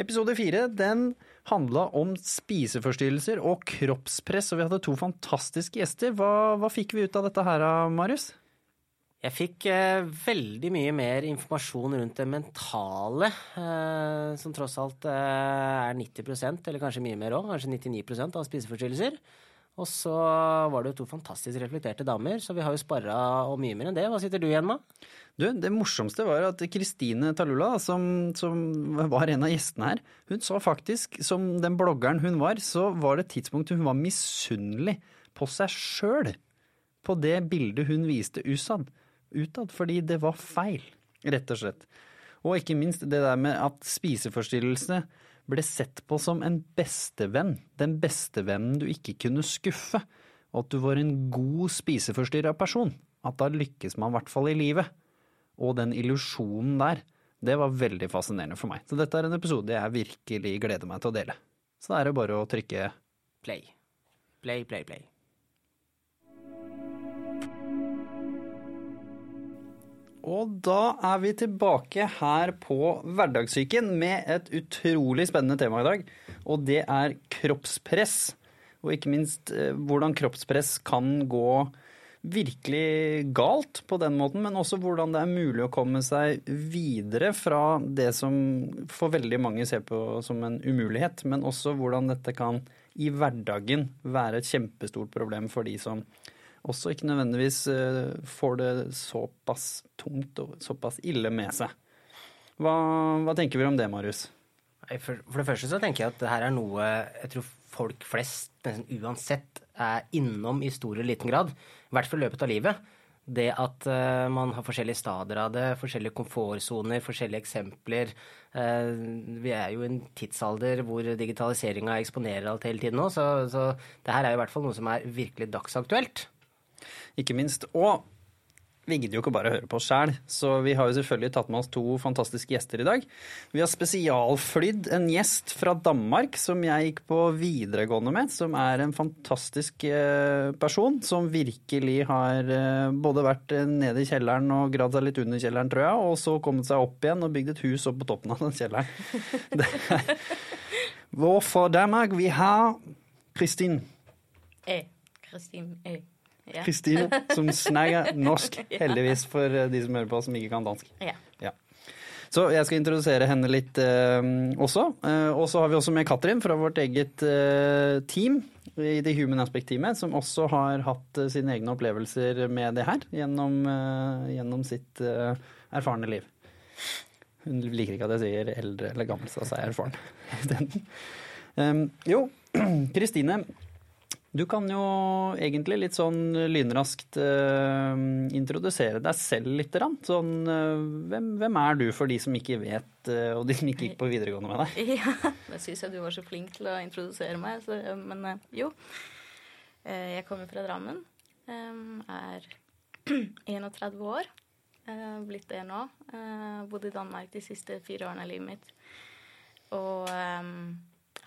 Episode fire handla om spiseforstyrrelser og kroppspress, og vi hadde to fantastiske gjester. Hva, hva fikk vi ut av dette her, Marius? Jeg fikk eh, veldig mye mer informasjon rundt det mentale, eh, som tross alt eh, er 90% eller kanskje mye mer òg, kanskje 99% av spiseforstyrrelser. Og så var det jo to fantastisk reflekterte damer, så vi har jo sparra og mye mer enn det. Hva sitter du igjen med? Du, Det morsomste var at Kristine Talula, som, som, var en av gjestene her, hun sa faktisk, som den bloggeren hun var, så var det et tidspunkt hun var misunnelig på seg sjøl. På det bildet hun viste Usad utad, fordi det var feil, rett og slett. Og ikke minst det der med at spiseforstyrrelse ble sett på som en bestevenn, den bestevennen du ikke kunne skuffe, og at du var en god spiseforstyrra person. At da lykkes man i hvert fall i livet. Og den illusjonen der, det var veldig fascinerende for meg. Så dette er en episode jeg virkelig gleder meg til å dele. Så da er det bare å trykke play. Play, play, play. Og da er vi tilbake her på Hverdagssyken med et utrolig spennende tema i dag. Og det er kroppspress. Og ikke minst eh, hvordan kroppspress kan gå virkelig galt på den måten, men også hvordan det er mulig å komme seg videre fra det som for veldig mange ser på som en umulighet, men også hvordan dette kan i hverdagen være et kjempestort problem for de som også ikke nødvendigvis eh, får det såpass tungt og såpass ille med seg. Hva, hva tenker vi om det, Marius? For, for, det første så tenker jeg at det her er noe jeg tror folk flest nesten uansett er innom i stor eller liten grad. I hvert fall i løpet av livet. Det at uh, man har forskjellige stadier av det, forskjellige komfortsoner, forskjellige eksempler. Uh, vi er jo i en tidsalder hvor digitaliseringa eksponerer alt hele tiden nå, så, så det her er i hvert fall noe som er virkelig dagsaktuelt ikke minst. Og vi gidder jo ikke bare å høre på oss sjæl, så vi har jo selvfølgelig tatt med oss to fantastiske gjester i dag. Vi har spesialflydd en gjest fra Danmark som jeg gikk på videregående med, som er en fantastisk eh, person som virkelig har eh, både vært eh, nede i kjelleren og gravd seg litt under kjelleren, tror jeg, og så kommet seg opp igjen og bygd et hus opp på toppen av den kjelleren. Hvorfor Danmark? Vi har Kristin. E. Kristin E. Kristine, ja. som snakker norsk. Heldigvis for eh, de som hører på som ikke kan dansk. Ja. ja. Så jeg skal introdusere henne litt uh, også. Uh, og så har vi også med Katrin fra vårt eget uh, team i The Human Aspect-teamet, som også har hatt sine egne opplevelser med det her gjennom, gjennom sitt erfarne liv. Hun liker ikke at jeg sier eldre eller gammel, så jeg er erfaren. um, jo, Kristine. Du kan jo egentlig litt sånn lynraskt uh, introdusere deg selv litt. Sånn, uh, hvem, hvem, er du for de som ikke vet, uh, og de som ikke gikk på videregående med deg? Ja, det syns jeg du var så flink til å introdusere meg. Så, men jo. jeg kommer fra Drammen. Um, er 31 år. blitt det nå. bodd i Danmark de siste fire årene av livet mitt. Og um,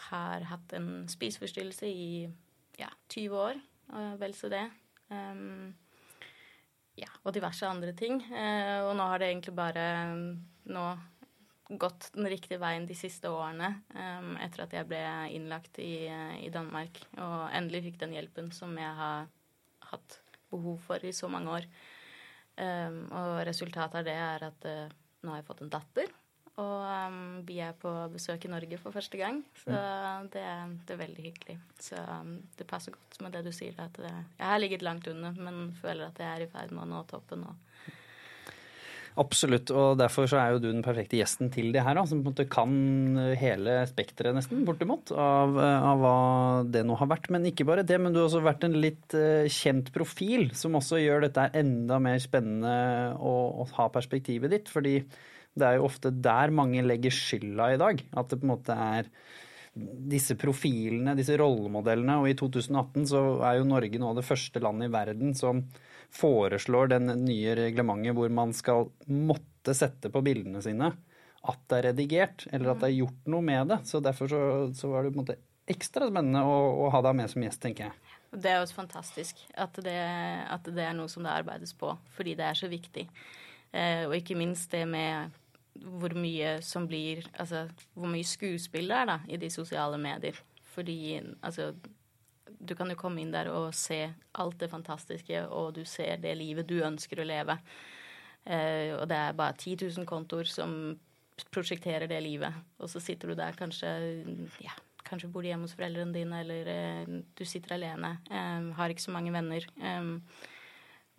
har hatt en spiseforstyrrelse i ja, 20 år, og vel så det. Um, ja, og diverse andre ting. Uh, og nå har det egentlig bare nå gått den riktige veien de siste årene um, etter at jeg ble innlagt i, i, Danmark og endelig fikk den hjelpen som jeg har hatt behov for i så mange år. Um, og resultatet av det er at uh, nå har jeg fått en datter. Og um, vi er på besøk i Norge for første gang, så det, det er veldig hyggelig. Så um, det passer godt med det du sier, at det, jeg har ligget langt under, men føler at jeg er i ferd med å nå toppen nå. Absolutt, og derfor så er jo du den perfekte gjesten til det her, da, som på en måte kan hele spekteret nesten, bortimot, av, av, hva det nå har vært. Men ikke bare det, men du har også vært en litt uh, kjent profil, som også gjør dette enda mer spennende å, å ha perspektivet ditt. fordi det er jo ofte der mange legger skylda i dag. At det på en måte er disse profilene, disse rollemodellene. Og i 2018 så er jo Norge nå det første landet i verden som foreslår den nye reglementet hvor man skal måtte sette på bildene sine at det er redigert, eller at det er gjort noe med det. Så derfor så, så var det på en måte ekstra spennende å, å ha deg med som gjest, tenker jeg. Det er også fantastisk at det, at det er noe som det arbeides på, fordi det er så viktig. Eh, og ikke minst det med hvor mye som blir Altså hvor mye skuespill det er da, i de sosiale medier. Fordi altså Du kan jo komme inn der og se alt det fantastiske, og du ser det livet du ønsker å leve. Eh, og det er bare 10 000 kontoer som prosjekterer det livet. Og så sitter du der kanskje ja, kanskje bor du hjemme hos foreldrene dine, eller eh, du sitter alene, eh, har ikke så mange venner, eh,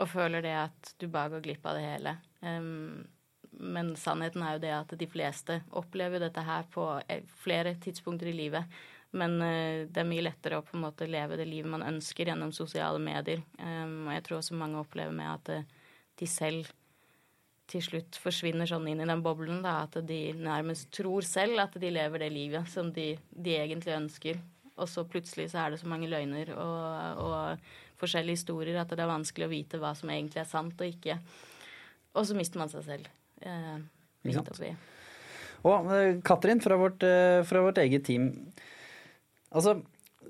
og føler det at du bare går glipp av det hele. Um, men sannheten er jo det at de fleste opplever dette her på eh, flere tidspunkter i livet. Men uh, det er mye lettere å på en måte leve det livet man ønsker gjennom sosiale medier. Um, og jeg tror også mange opplever med at de selv til slutt forsvinner sånn inn i den boblen. Da, at de nærmest tror selv at de lever det livet som de, de egentlig ønsker. Og så plutselig så er det så mange løgner og, og, forskjellige historier at det er vanskelig å vite hva som egentlig er sant og ikke. Og så mister man seg selv. Eh, midt oppi. Og eh, Katrin fra vårt, eh, fra vårt eget team. Altså,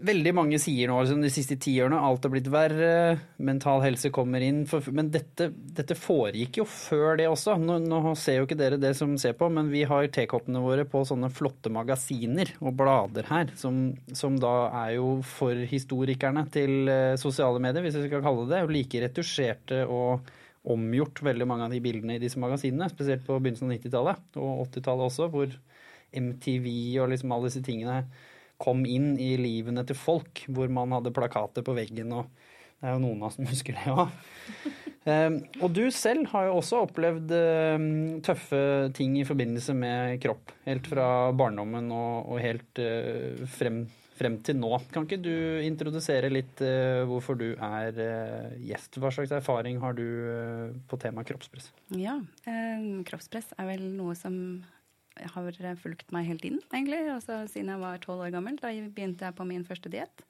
Veldig mange sier nå liksom, de siste ti årene alt har blitt verre, mental helse kommer inn. For, men dette, dette, foregikk jo før det også. Nå, nå, ser jo ikke dere det som ser på, men vi har tekoppene våre på sånne flotte magasiner og blader her, som, som da er jo for historikerne til uh, sosiale medier, hvis vi skal kalle det det. Like retusjerte og omgjort veldig mange av de bildene i disse magasinene. Spesielt på begynnelsen av 90-tallet og 80-tallet også, hvor MTV og liksom alle disse tingene kom inn i livene til folk, hvor man hadde plakater på veggen og Det er jo noen av oss som husker det òg. Um, og du selv har jo også opplevd um, tøffe ting i forbindelse med kropp. Helt fra barndommen og, og helt uh, frem, frem, til nå. Kan ikke du introdusere litt uh, hvorfor du er uh, gjest? Hva slags erfaring har du på temaet kroppspress? Ja, kroppspress er vel noe som har fulgt meg hele tiden, egentlig. Også siden jeg var tolv år gammel. Da begynte jeg på min første diett.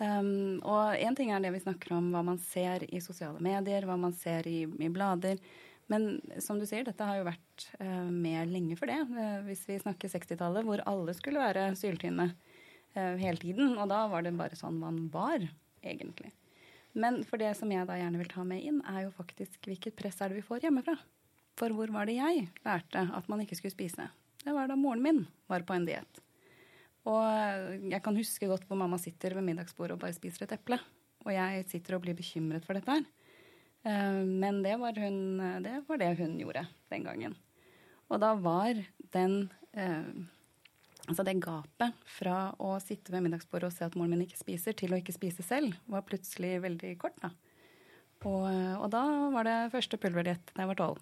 Um, og én ting er det vi snakker om, hva man ser i sosiale medier, hva man ser i, i blader. Men som du sier, dette har jo vært uh, med lenge for det. Uh, hvis vi snakker 60-tallet, hvor alle skulle være syltynne hele tiden. Og da var det bare sånn man var, egentlig. Men for det som jeg da gjerne vil ta med inn, er jo faktisk hvilket press er det vi får hjemmefra. For hvor var det jeg lærte at man ikke skulle spise? Det var da moren min var på en diett. Og jeg kan huske godt hvor mamma sitter ved middagsbordet og bare spiser et eple. Og jeg sitter og blir bekymret for dette her. Eh, men det var, hun, det var det hun gjorde den gangen. Og da var den eh, Altså det gapet fra å sitte ved middagsbordet og se at moren min ikke spiser, til å ikke spise selv, var plutselig veldig kort, da. Og, og da var det første pulverdiett da jeg var tolv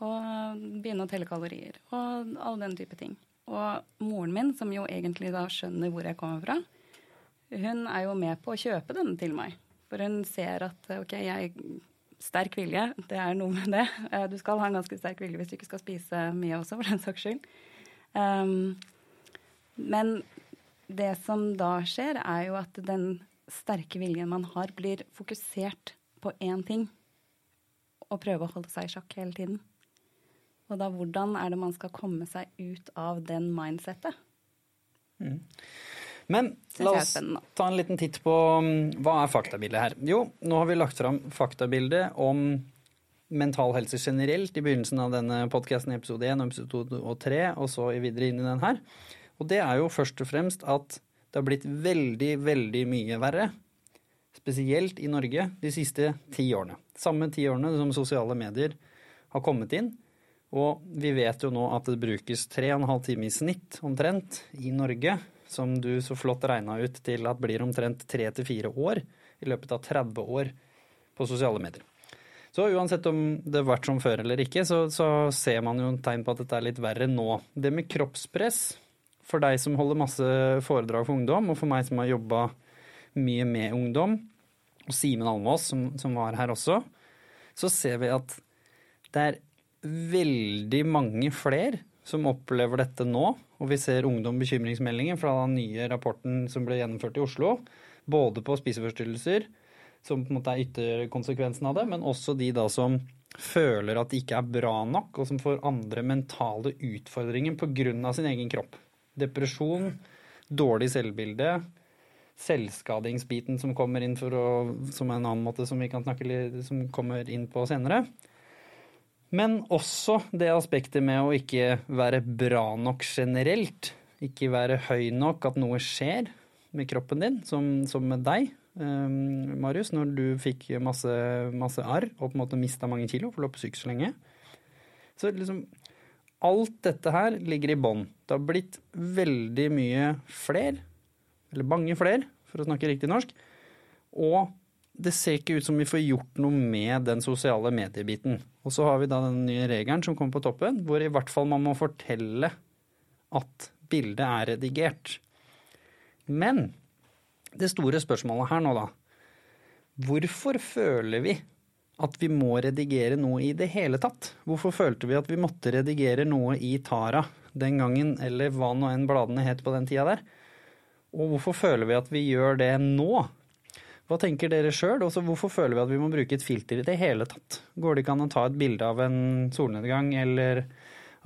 og begynne å telle kalorier og all den type ting. Og moren min, som jo egentlig da skjønner hvor jeg kommer fra, hun er jo med på å kjøpe denne til meg. For hun ser at ok, jeg sterk vilje, det er noe med det. Eh, du skal ha en ganske sterk vilje hvis du ikke skal spise mye også, for den saks skyld. Um, men det som da skjer, er jo at den sterke viljen man har, blir fokusert på én ting. Og prøve å holde seg i sjakk hele tiden. Og da hvordan er det man skal komme seg ut av den mindsettet? Mm. Men la oss ta en liten titt på um, hva er faktabildet her. Jo, nå har vi lagt fram faktabildet om mental helse generelt i begynnelsen av denne podkasten i episode 1 og episode 2 og 3, og så videre inn i den her. Og det er jo først og fremst at det har blitt veldig, veldig mye verre. Spesielt i Norge de siste ti årene. Samme ti årene som sosiale medier har kommet inn, og vi vet jo nå at det brukes tre og en halv time i snitt omtrent i Norge, som du så flott regna ut til at blir omtrent tre til fire år i løpet av 30 år på sosiale medier. Så uansett om det har vært som før eller ikke, så, så ser man jo en tegn på at dette er litt verre nå. Det med kroppspress, for deg som holder masse foredrag for ungdom, og for meg som har jobba mye med ungdom, og Simen Almås, som, som var her også, så ser vi at det er veldig mange flere som opplever dette nå. Og vi ser ungdom bekymringsmeldinger fra den nye rapporten som ble gjennomført i Oslo. Både på spiseforstyrrelser, som på en måte er ytterkonsekvensen av det, men også de da som føler at det ikke er bra nok, og som får andre mentale utfordringer pga. sin egen kropp. Depresjon, dårlig selvbilde, selvskadingsbiten som kommer inn for å, som er en annen måte som vi kan snakke litt, som kommer inn på senere. Men også det aspektet med å ikke være bra nok generelt. Ikke være høy nok, at noe skjer med kroppen din, som, som med deg, um, Marius, når du fikk masse, masse arr og på en måte mista mange kilo, for du lå på syk så lenge. Så liksom Alt dette her ligger i bånn. Det har blitt veldig mye fler, eller mange fler, for å snakke riktig norsk. Og det ser ikke ut som vi får gjort noe med den sosiale mediebiten. Og så har vi da den nye regelen som kommer på toppen, hvor i hvert fall man må fortelle at bildet er redigert. Men det store spørsmålet her nå, da. Hvorfor føler vi at vi må redigere noe i det hele tatt? Hvorfor følte vi at vi måtte redigere noe i Tara den gangen, eller hva nå enn bladene het på den tida der? Og hvorfor føler vi at vi gjør det nå? Hva tenker dere sjøl? Hvorfor føler vi at vi må bruke et filter i det hele tatt? Går det ikke an å ta et bilde av en solnedgang eller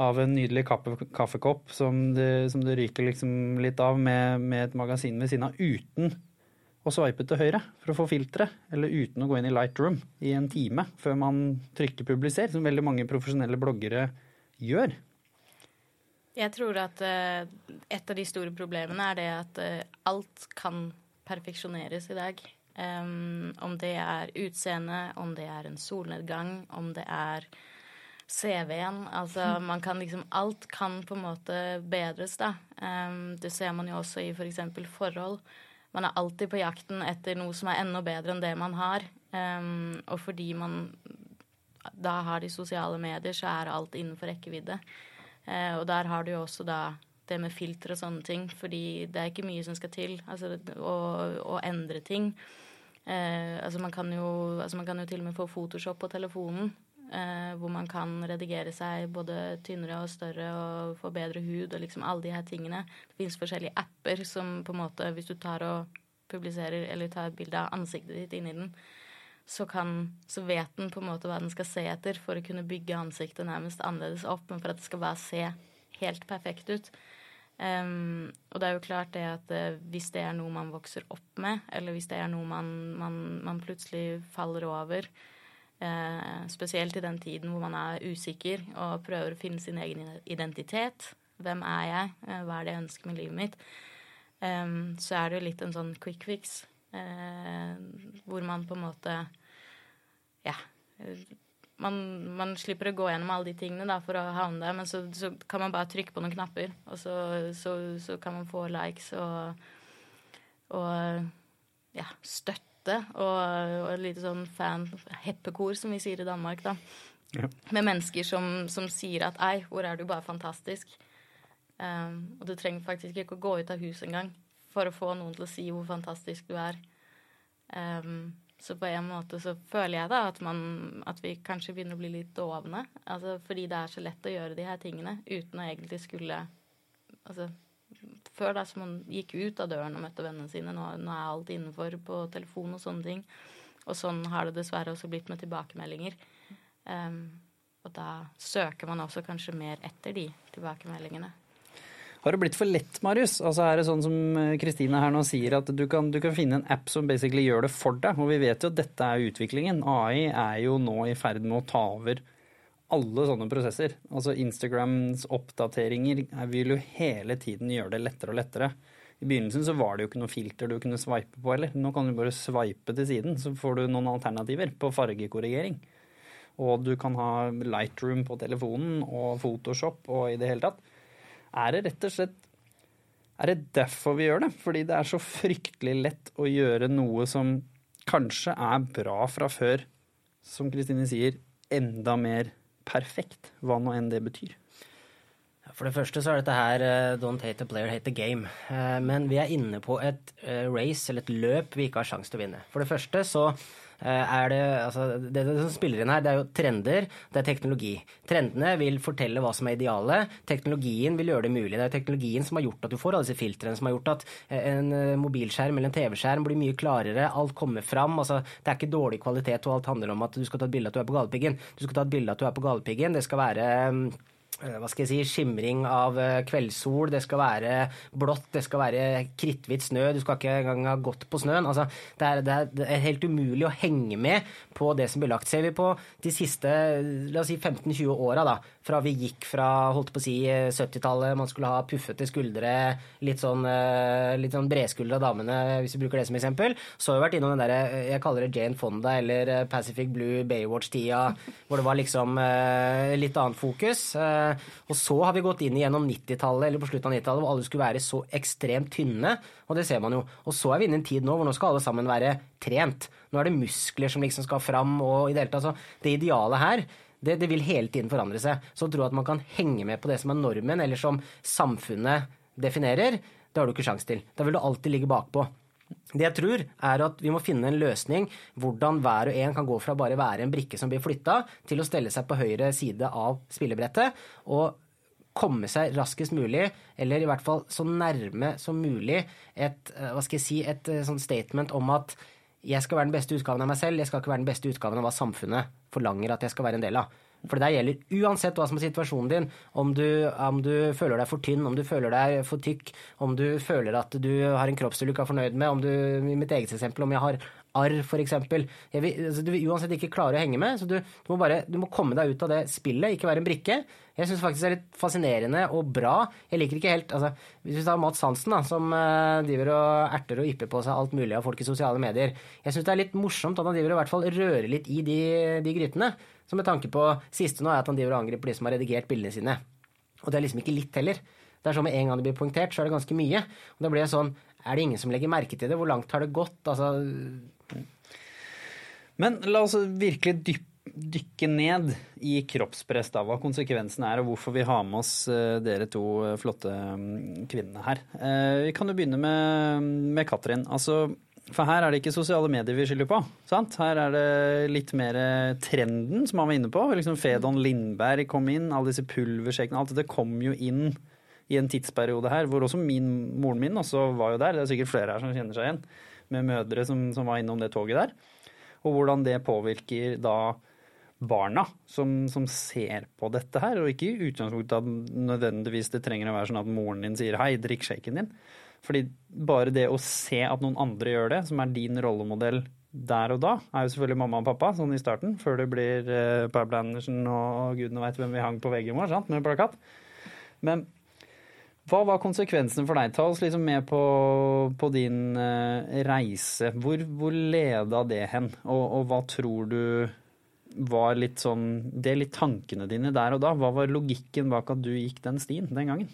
av en nydelig kaffe, kaffekopp som det, som det ryker liksom litt av med, med et magasin ved siden av, uten å sveipe til høyre for å få filteret, eller uten å gå inn i Lightroom i en time før man trykker 'publiser', som veldig mange profesjonelle bloggere gjør. Jeg tror at uh, et av de store problemene er det at uh, alt kan perfeksjoneres i dag. Um, om det er utseende, om det er en solnedgang, om det er CV-en. Altså man kan liksom Alt kan på en måte bedres, da. Um, det ser man jo også i f.eks. For forhold man er alltid på jakten etter noe som er enda bedre enn det man har. Um, og fordi man da har de sosiale medier, så er alt innenfor rekkevidde. Uh, og der har du jo også da det med filter og sånne ting, fordi det er ikke mye som skal til altså, å, å endre ting. Uh, altså, man jo, altså man kan jo til og med få Photoshop på telefonen. Eh, hvor man kan redigere seg både tynnere og større og få bedre hud og liksom alle de her tingene. Det fins forskjellige apper som på en måte, hvis du tar og publiserer eller tar et bilde av ansiktet ditt inni den, så, kan, så vet den på en måte hva den skal se etter for å kunne bygge ansiktet nærmest annerledes opp, men for at det skal bare se helt perfekt ut. Um, og det er jo klart det at uh, hvis det er noe man vokser opp med, eller hvis det er noe man, man, man plutselig faller over, spesielt i den tiden hvor man er usikker og prøver å finne sin egen identitet. Hvem er jeg? Eh, hva er det jeg ønsker med livet mitt? Eh, så er det jo litt en sånn quick fix eh, hvor man på en måte Ja. Man, man, slipper å gå gjennom alle de tingene da, for å havne der, men så, så, kan man bare trykke på noen knapper, og så, så, så kan man få likes og, og ja, støtte støtte og, og et lite sånn fan-heppekor, som vi sier i Danmark, da. Ja. Med mennesker som, som, sier at 'ei, hvor er du bare fantastisk'. Um, og du trenger faktisk ikke å gå ut av huset engang for å få noen til å si hvor fantastisk du er. Um, så på en måte så føler jeg da at, man, at vi kanskje begynner å bli litt dovne. Altså fordi det er så lett å gjøre de her tingene uten å egentlig skulle Altså før da som man gikk ut av døren og møtte vennene sine. Nå, nå, er alt innenfor på telefon og sånne ting. Og sånn har det dessverre også blitt med tilbakemeldinger. Um, og da søker man også kanskje mer etter de tilbakemeldingene. Har det blitt for lett, Marius? Altså Er det sånn som eh, Kristine her nå sier, at du kan, du kan, finne en app som basically gjør det for deg? Og vi vet jo at dette er utviklingen. AI er jo nå i ferd med å ta over alle sånne prosesser. Altså Instagrams oppdateringer vil jo hele tiden gjøre det lettere og lettere. I begynnelsen så var det jo ikke noe filter du kunne sveipe på heller. Nå kan du bare sveipe til siden, så får du noen alternativer på fargekorrigering. Og du kan ha Lightroom på telefonen og Photoshop og i det hele tatt. Er det rett og slett Er det derfor vi gjør det? Fordi det er så fryktelig lett å gjøre noe som kanskje er bra fra før, som Kristine sier, enda mer perfekt, hva nå enn det betyr? For det første så er dette her uh, don't hate the player, hate the game. Uh, men vi er inne på et uh, race, eller et løp, vi ikke har sjanse til å vinne. For det første så er det altså, det, som spiller inn her, det er jo trender, det er teknologi. Trendene vil fortelle hva som er idealet. Teknologien vil gjøre det mulig. Det er teknologien som har gjort at du får alle disse filtrene, som har gjort at en mobilskjerm eller en TV-skjerm blir mye klarere. Alt kommer fram. Altså, det er ikke dårlig kvalitet, og alt handler om at du skal ta et bilde at du er på Galdhøpiggen. Du skal ta et bilde at du er på Galdhøpiggen. Det skal være Eh, hva skal jeg si, skimring av eh, kveldssol, det skal være blått, det skal være kritthvitt snø, du skal ikke engang ha gått på snøen. Altså, det, er, det, er, det, er, helt umulig å henge med på det som blir lagt. Ser vi på de siste si 15-20 åra, fra vi gikk fra holdt på å si 70-tallet, man skulle ha puffete skuldre, litt sånn, eh, litt sånn bredskuldra damene, hvis vi bruker det som eksempel, så har vi vært innom den derre, jeg kaller det Jane Fonda eller Pacific Blue Baywatch-tida, hvor det var liksom litt annet fokus. Og så har vi gått inn gjennom 90-tallet eller på slutten av 90-tallet hvor alle skulle være så ekstremt tynne, og det ser man jo. Og så er vi inne i en tid nå hvor nå skal alle sammen være trent. Nå er det muskler som liksom skal fram, og i det hele tatt så Det idealet her det, det, vil hele tiden forandre seg. Så å tro at man kan henge med på det som er normen, eller som samfunnet definerer, det har du ikke sjans til. Da vil du alltid ligge bakpå. Det jeg tror, er at vi må finne en løsning hvordan hver og en kan gå fra bare være en brikke som blir flytta, til å stelle seg på høyre side av spillebrettet og komme seg raskest mulig, eller i hvert fall så nærme som mulig, et, eh, hva skal jeg si, et eh, sånn statement om at jeg skal være den beste utgaven av meg selv, jeg skal ikke være den beste utgaven av hva samfunnet forlanger at jeg skal være en del av. For det der gjelder uansett hva som er situasjonen din, om du, om du, føler deg for tynn, om du føler deg for tykk, om du føler at du har en kroppsdel du ikke er fornøyd med, om du, i mitt eget eksempel, om jeg har arr, f.eks. Altså, du vil uansett ikke klare å henge med, så du, du, må bare du må komme deg ut av det spillet, ikke være en brikke. Jeg syns faktisk det er litt fascinerende og bra. Jeg liker ikke helt altså, Hvis vi tar Mats Hansen, da, som uh, driver og erter og ypper på seg alt mulig av folk i sosiale medier. Jeg syns det er litt morsomt at han driver og i hvert fall rører litt i de, de grytene. Så med tanke på siste nå er at han driver og angriper de som har redigert bildene sine. Og det er liksom ikke litt heller. Det er sånn Med en gang det blir poengtert, så er det ganske mye. Og da blir det sånn Er det ingen som legger merke til det? Hvor langt har det gått? Altså Men la oss virkelig dyppe dykke ned i kroppspress, da, hva konsekvensen er, og hvorfor vi har med oss uh, dere to uh, flotte um, kvinnene her. Uh, vi kan jo begynne med, med Katrin. Altså, for her er det ikke sosiale medier vi skylder på. sant? Her er det litt mer trenden, som han var inne på. Liksom Fedon Lindberg kom inn, alle disse pulversjekkene. Alt dette kom jo inn i en tidsperiode her hvor også min, moren min også var jo der. Det er sikkert flere her som kjenner seg igjen, med mødre som, som var innom det toget der. Og hvordan det påvirker da barna som, som, ser på dette her, og ikke i utgangspunktet at nødvendigvis det trenger å være sånn at moren din sier 'hei, drikk shaken din'. Fordi bare det å se at noen andre gjør det, som er din rollemodell der og da, er jo selvfølgelig mamma og pappa, sånn i starten, før det blir uh, Pablo Andersen og, og gudene veit hvem vi hang på veggen vår, sant, med plakat. Men hva var konsekvensene for deg? Ta oss liksom med på, på din uh, reise. Hvor, hvor, leda det hen, og, og, hva tror du var litt sånn Det er litt tankene dine der og da. Hva var logikken bak at du gikk den stien den gangen?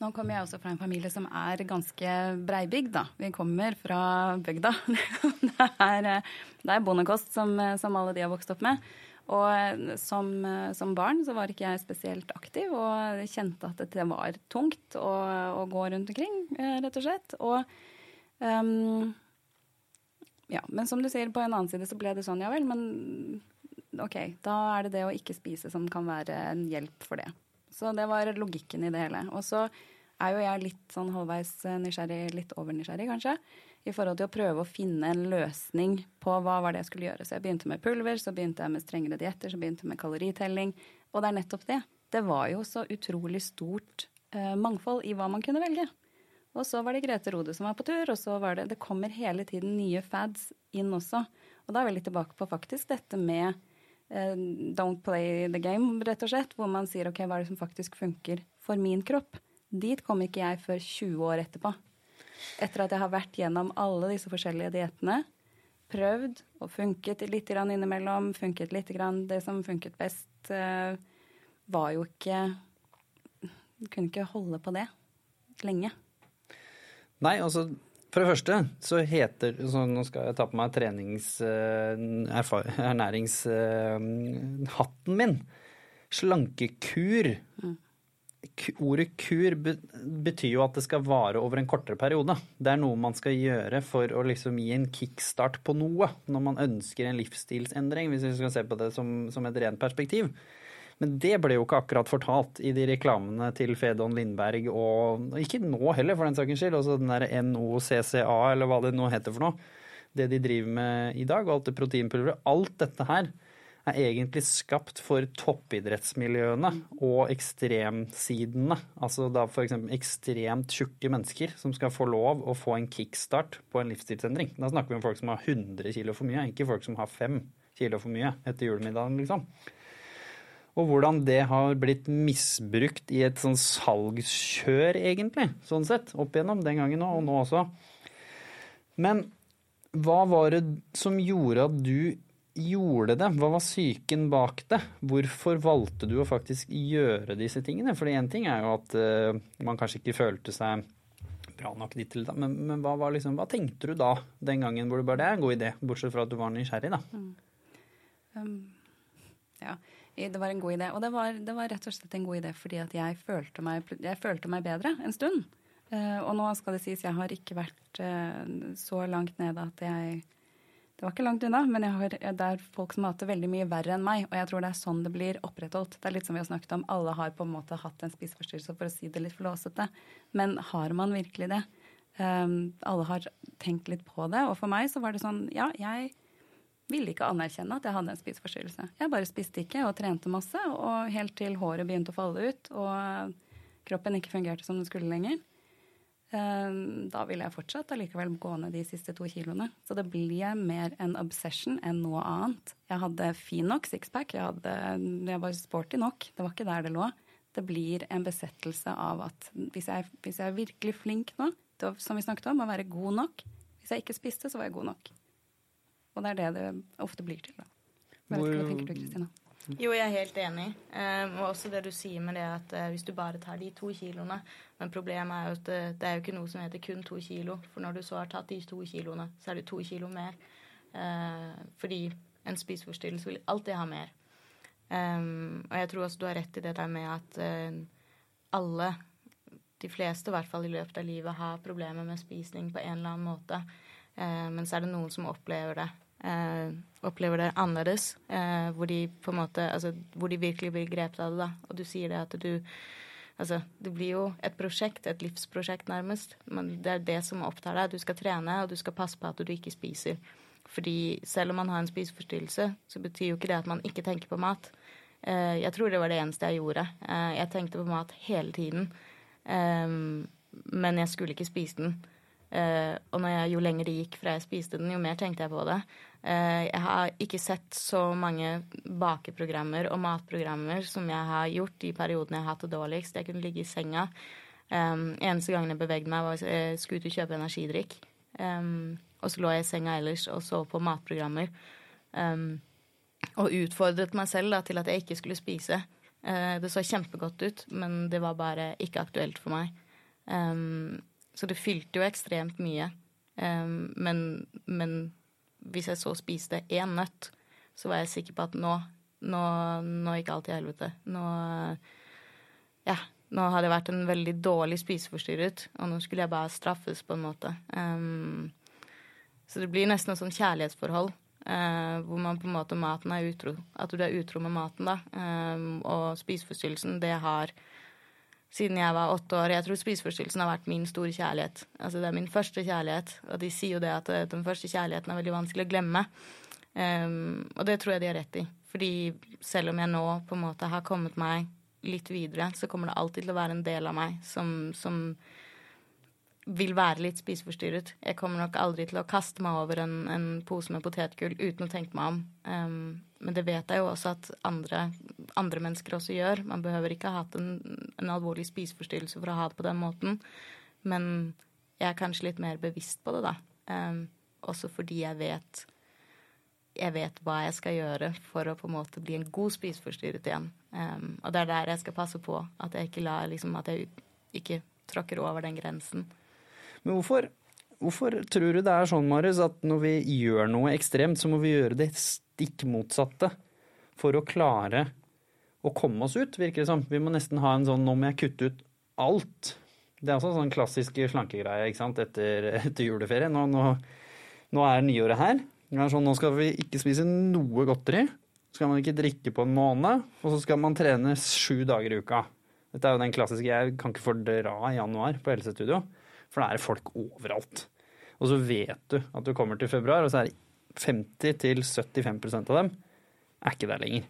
Nå kommer jeg også fra en familie som er ganske breibygd, da. Vi kommer fra bygda. det, er, det er bondekost som, som, alle de har vokst opp med. Og som, som, barn så var ikke jeg spesielt aktiv og kjente at det var tungt å, å gå rundt omkring, rett og slett. Og um, ja, men som du sier, på en annen side så ble det sånn, ja vel, men OK, da er det det å ikke spise som kan være en hjelp for det. Så det var logikken i det hele. Og så er jo jeg litt sånn halvveis nysgjerrig, litt overnysgjerrig kanskje, i forhold til å prøve å finne en løsning på hva var det jeg skulle gjøre. Så jeg begynte med pulver, så begynte jeg med strengere dietter, så begynte jeg med kaloritelling. Og det er nettopp det. Det var jo så utrolig stort eh, mangfold i hva man kunne velge. Og så var det Grete Rode som var på tur, og så var det Det kommer hele tiden nye fads inn også. Og da er vi litt tilbake på faktisk dette med eh, don't play the game, rett og slett. Hvor man sier OK, hva er det som faktisk funker for min kropp? Dit kom ikke jeg før 20 år etterpå. Etter at jeg har vært gjennom alle disse forskjellige diettene. Prøvd og funket litt grann innimellom. Funket litt grann. Det som funket best, uh, var jo ikke Kunne ikke holde på det lenge. Nei, altså for det første så heter så Nå skal jeg ta på meg trenings... Uh, ernæringshatten min. Slankekur. Mm. Ordet kur betyr jo at det skal vare over en kortere periode. Det er noe man skal gjøre for å liksom gi en kickstart på noe når man ønsker en livsstilsendring, hvis vi skal se på det som, som et rent perspektiv. Men det ble jo ikke akkurat fortalt i de reklamene til Fedon Lindberg, og ikke nå heller, for den saks skyld. Også den der NOCCA, eller hva det nå heter for noe. Det de driver med i dag, og alt det proteinpulveret. Alt dette her er egentlig skapt for toppidrettsmiljøene og ekstremsidene. Altså da f.eks. ekstremt tjukke mennesker som skal få lov å få en kickstart på en livsstilsendring. Da snakker vi om folk som har 100 kilo for mye, ikke folk som har 5 kilo for mye etter julemiddagen, liksom. Og hvordan det har blitt misbrukt i et sånn salgskjør, egentlig, sånn sett. Opp igjennom den gangen og nå også. Men hva var det som gjorde at du gjorde det? Hva var psyken bak det? Hvorfor valgte du å faktisk gjøre disse tingene? For én ting er jo at uh, man kanskje ikke følte seg bra nok dit til men, men hva, liksom, hva, tenkte du da den gangen hvor du bare det er en god idé, bortsett fra at du var nysgjerrig, da? Mm. Um, ja, det var en god idé. Og det var, det var, rett og slett en god idé fordi at jeg følte meg, jeg følte meg bedre en stund. Uh, og nå skal det sies, jeg har ikke vært uh, så langt nede at jeg det var ikke langt unna, men jeg har, det er folk som har hatt det veldig mye verre enn meg. Og jeg tror det er sånn det blir opprettholdt. Det er litt som vi har snakket om, alle har på en måte hatt en spiseforstyrrelse, for å si det litt flåsete. Men har man virkelig det? Um, alle har tenkt litt på det. Og for meg så var det sånn, ja, jeg ville ikke anerkjenne at jeg hadde en spiseforstyrrelse. Jeg bare spiste ikke og trente masse, og helt til håret begynte å falle ut og kroppen ikke fungerte som den skulle lenger. Ehm, da ville jeg fortsatt allikevel gå ned de siste to kiloene. Så det blir mer en obsession enn noe annet. Jeg hadde fin nok sixpack, jeg, jeg var sporty nok. Det var ikke der det lå. Det blir en besettelse av at hvis jeg, hvis jeg er virkelig flink nå, var, som vi snakket om, å være god nok Hvis jeg ikke spiste, så var jeg god nok. Og det er det det ofte blir til, da. Hva tenker du, Kristina? Jo, jeg er helt enig. Um, og også det du sier med det at uh, hvis du bare tar de to kiloene Men problemet er jo at eh, det, er jo ikke noe som heter kun to kilo. For når du så har tatt de to kiloene, så er det to kilo mer. Uh, fordi en spiseforstyrrelse vil alltid ha mer. Um, og jeg tror også du har rett i det der med at uh, alle, de fleste i hvert fall i løpet av livet, har problemer med spisning på en eller annen måte. men så er det noen som opplever det eh, opplever det annerledes. Eh, hvor de på en måte Altså hvor de virkelig blir grepet av det, da. Og du sier det at du Altså, det blir jo et prosjekt, et livsprosjekt nærmest. Men det er det som opptar deg. Du skal trene, og du skal passe på at du ikke spiser. Fordi selv om man har en spiseforstyrrelse, så betyr jo ikke det at man ikke tenker på mat. Eh, jeg tror det var det eneste jeg gjorde. Eh, jeg tenkte på mat hele tiden. Eh, men jeg skulle ikke spise den. Og jo lenger det gikk fra jeg spiste den, jo mer tenkte jeg på det. Uh, jeg har ikke sett så mange bakeprogrammer og matprogrammer som jeg har gjort i periodene jeg har hatt det dårligst. Jeg kunne ligge i senga. Um, eneste gangen jeg bevegde meg, var jeg skulle ut og kjøpe energidrikk. Um, og så lå jeg i senga ellers og så på matprogrammer. Um, og utfordret meg selv da, til at jeg ikke skulle spise. Uh, det så kjempegodt ut, men det var bare ikke aktuelt for meg. Så det fylte jo ekstremt mye. Men, men, hvis jeg så spiste én nøtt, så var jeg sikker på at nå, nå, nå gikk alt til helvete. Nå Ja. Nå hadde jeg vært en veldig dårlig spiseforstyrret, og nå skulle jeg bare straffes, på en måte. Um, så det blir nesten et sånt kjærlighetsforhold. Uh, hvor man på en måte maten er utro. At du er utro med maten, da. Um, og spiseforstyrrelsen, det har siden jeg var åtte år. Jeg tror spiseforstyrrelsen har vært min store kjærlighet. Altså Det er min første kjærlighet, og de sier jo det at eh, den første kjærligheten er veldig vanskelig å glemme. Um, og det tror jeg de har rett i. Fordi selv om jeg nå på en måte har kommet meg litt videre, så kommer det alltid til å være en del av meg som, som vil være litt spiseforstyrret. Jeg kommer nok aldri til å kaste meg over en, en pose med potetgull uten å tenke meg om. Um, men det vet jeg jo også at andre, andre, mennesker også gjør. Man behøver ikke ha hatt en, en, alvorlig spiseforstyrrelse for å ha det på den måten. Men jeg er kanskje litt mer bevisst på det, da. Um, også fordi jeg vet jeg vet hva jeg skal gjøre for å på en måte bli en god spiseforstyrret igjen. Um, og det er der jeg skal passe på at jeg ikke lar liksom, at jeg ikke tråkker over den grensen. Men hvorfor, hvorfor tror du det er sånn, Marius, at når vi gjør noe ekstremt, så må vi gjøre det stikk motsatte for å klare å komme oss ut, virker det som. Vi må nesten ha en sånn 'nå må jeg kutte ut alt'. Det er også en sånn klassisk slankegreie ikke sant? Etter, etter juleferie. Nå, nå, nå, er nyåret her. Sånn, nå skal vi ikke spise noe godteri. Så skal man ikke drikke på en måned. Og så skal man trene sju dager i uka. Dette er jo den klassiske 'jeg kan ikke fordra januar' på helsestudio. For da er det folk overalt. Og så vet du at du kommer til februar, og så er det 50-75% av dem er ikke der lenger.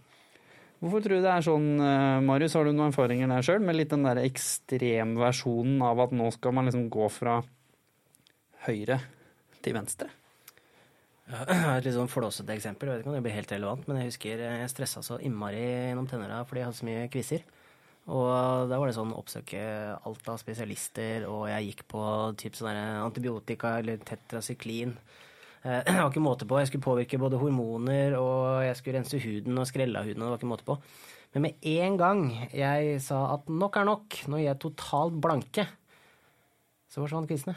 Hvorfor tror du det er sånn, eh, Marius? Har du noen erfaringer der sjøl med litt den der ekstremversjonen av at nå skal man liksom gå fra høyre til venstre? Har et litt sånn flåsete eksempel. Jeg vet ikke om det blir helt relevant, men jeg husker jeg stressa så innmari gjennom tenåra fordi jeg hadde så mye quizer. Og da var det sånn oppsøke alt av spesialister, og jeg gikk på typ sånn antibiotika eller tetrasyklin. Eh, Det var ikke måte på. Jeg skulle påvirke både hormoner, og jeg skulle rense huden og skrelle av huden. og Det var ikke måte på. Men med en gang jeg sa at nok er nok, nå gir jeg totalt blanke, så forsvant quizene.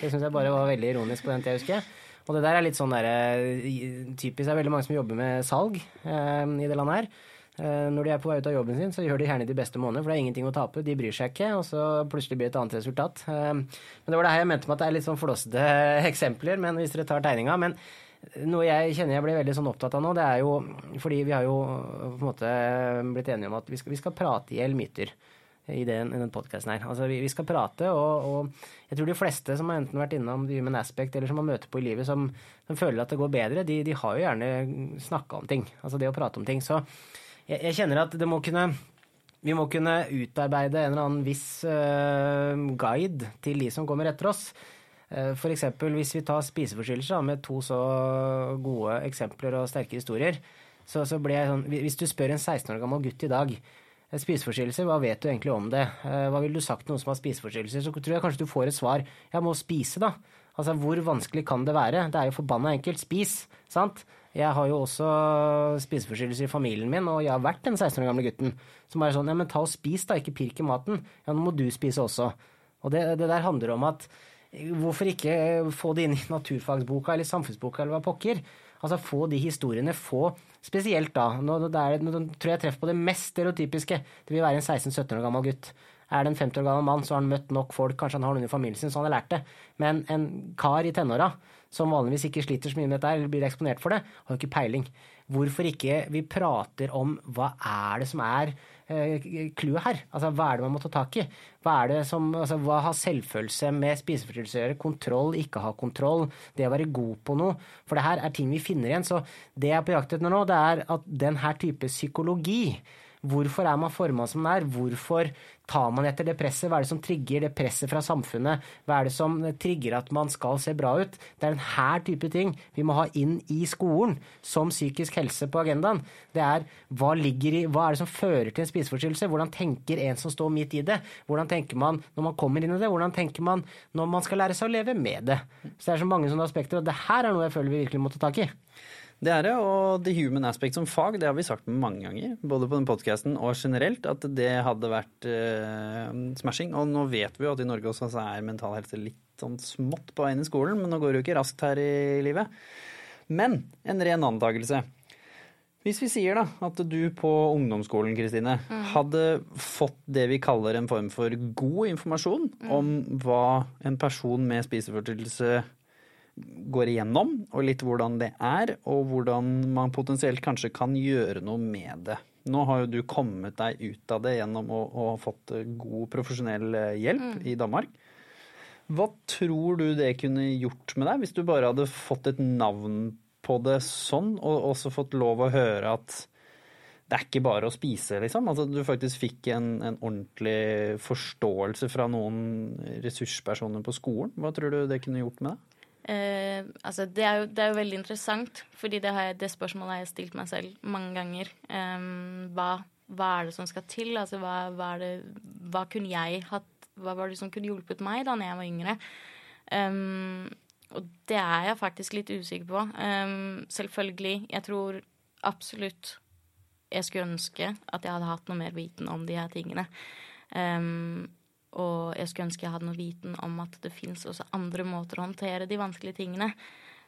Det syns jeg bare var veldig ironisk på den tida, husker jeg. Og det der er litt sånn der, eh, typisk. Det er veldig mange som jobber med salg eh, i det landet her. Eh, når de er på vei ut av jobben sin, så gjør de gjerne de beste månedene, for det er ingenting å tape. De bryr seg ikke, og så plutselig blir det et annet resultat. Eh, men det var det her jeg mente med at det er litt sånn flåsete eksempler, men hvis dere tar tegninga. Men noe jeg kjenner jeg ble veldig sånn opptatt av nå, det er jo fordi vi har jo på en måte blitt enige om at vi skal, vi skal prate i hjel myter i den, i den podkasten her. Altså, vi, vi, skal prate, og, og, jeg tror de fleste som har enten vært innom The Human Aspect, eller som har møte på i livet, som, som føler at det går bedre, de, de har jo gjerne snakka om ting. Altså det å prate om ting. Så jeg, jeg kjenner at det må kunne vi må kunne utarbeide en eller annen viss uh, guide til de som kommer etter oss. Uh, F.eks. hvis vi tar spiseforstyrrelser med to så gode eksempler og sterke historier. Så, så blir jeg sånn, Hvis du spør en 16 år gammel gutt i dag spiseforstyrrelser, hva vet du egentlig om det? Uh, hva ville du sagt til noen som har spiseforstyrrelser? Så tror jeg kanskje du får et svar. Jeg må spise, da. Altså, hvor vanskelig kan det være? Det er jo forbanna enkelt. Spis, sant? Jeg har jo også spiseforstyrrelser i familien min, og jeg har vært den 16 år gamle gutten som bare sånn Ja, men ta og spis, da, ikke pirk i maten. Ja, nå må du spise også. Og det, det der handler om at Hvorfor ikke få det inn i naturfagsboka eller samfunnsboka eller hva pokker? Altså få de historiene, få Spesielt da. Nå, er, nå tror jeg jeg treffer på det mest stereotypiske. Det vil være en 16-17 år gammel gutt. Er det en 50 år gammel mann, så har han møtt nok folk, kanskje han har noen i familien sin, så han har lært det. Men en kar i tenåra som vanligvis ikke sliter så mye med dette eller blir eksponert for det, har jo ikke peiling. Hvorfor ikke vi prater om hva er det som er clouet eh, her? Altså, hva er det man må ta tak i? Hva, er det som, altså, hva har selvfølelse med spiseforstyrrelser å gjøre? Kontroll, ikke ha kontroll, det å være god på noe. For det her er ting vi finner igjen. Så det jeg er på jakt etter nå, det er at den her type psykologi Hvorfor er man forma som man er? Hvorfor tar man etter det presset? Hva er det som trigger det presset fra samfunnet? Hva er det som trigger at man skal se bra ut? Det er denne type ting vi må ha inn i skolen som psykisk helse på agendaen. Det er hva, ligger i, hva er det som fører til en spiseforstyrrelse? Hvordan tenker en som står midt i det? Hvordan tenker man når man kommer inn i det? Hvordan tenker man når man skal lære seg å leve med det? Så det er så mange sånne aspekter, og det her er noe jeg føler vi virkelig må ta tak i. Det er det, og The Human Aspect som fag, det har vi sagt mange ganger. Både på den podkasten og generelt, at det hadde vært uh, smashing. Og nå vet vi jo at i Norge også er mental helse litt sånn smått på vei inn i skolen, men nå går det jo ikke raskt her i livet. Men en ren antakelse. Hvis vi sier da at du på ungdomsskolen Kristine, mm. hadde fått det vi kaller en form for god informasjon mm. om hva en person med spiseforstyrrelse går igjennom, og litt hvordan det er, og hvordan man potensielt kanskje kan gjøre noe med det. Nå har jo du kommet deg ut av det gjennom å, å ha fått god profesjonell eh, hjelp mm. i Danmark. Hva tror du det kunne gjort med deg, hvis du bare hadde fått et navn på det sånn, og også fått lov å høre at det er ikke bare å spise, liksom. Altså, du faktisk fikk en, en, ordentlig forståelse fra noen ressurspersoner på skolen. Hva tror du det kunne gjort med deg? Eh, altså det, er jo, det, er jo, veldig interessant, fordi det, jeg, det, spørsmålet har jeg stilt meg selv mange ganger. Eh, hva, hva, er det som skal til? Altså, hva, hva, det, hva, kunne jeg hatt Hva var det som kunne hjulpet meg da når jeg var yngre? Um, og det er jeg faktisk litt usikker på. Um, selvfølgelig. Jeg tror absolutt jeg skulle ønske at jeg hadde hatt noe mer viten om de her tingene. Um, og jeg skulle ønske jeg hadde noe viten om at det fins også andre måter å håndtere de vanskelige tingene.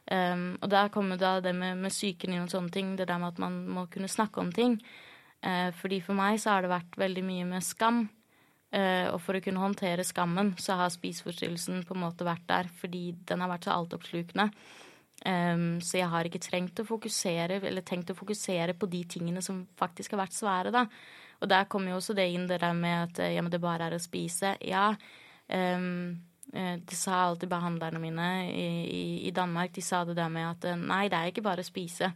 Um, og der kommer da det med, med psyken inn og sånne ting, det der med at man må kunne snakke om ting. Uh, fordi for meg så har det vært veldig mye med skam. Uh, og for å kunne håndtere skammen, så har spiseforstyrrelsen på en måte vært der fordi den har vært så altoppslukende. Um, så jeg har ikke trengt å fokusere, eller tenkt å fokusere på de tingene som faktisk har vært svære, da. Og der kommer jo også det inn, det der med at ja, men det bare er å spise. Ja. Um, det sa alltid behandlerne mine i, i, i, Danmark. De sa det der med at nei, det er ikke bare å spise.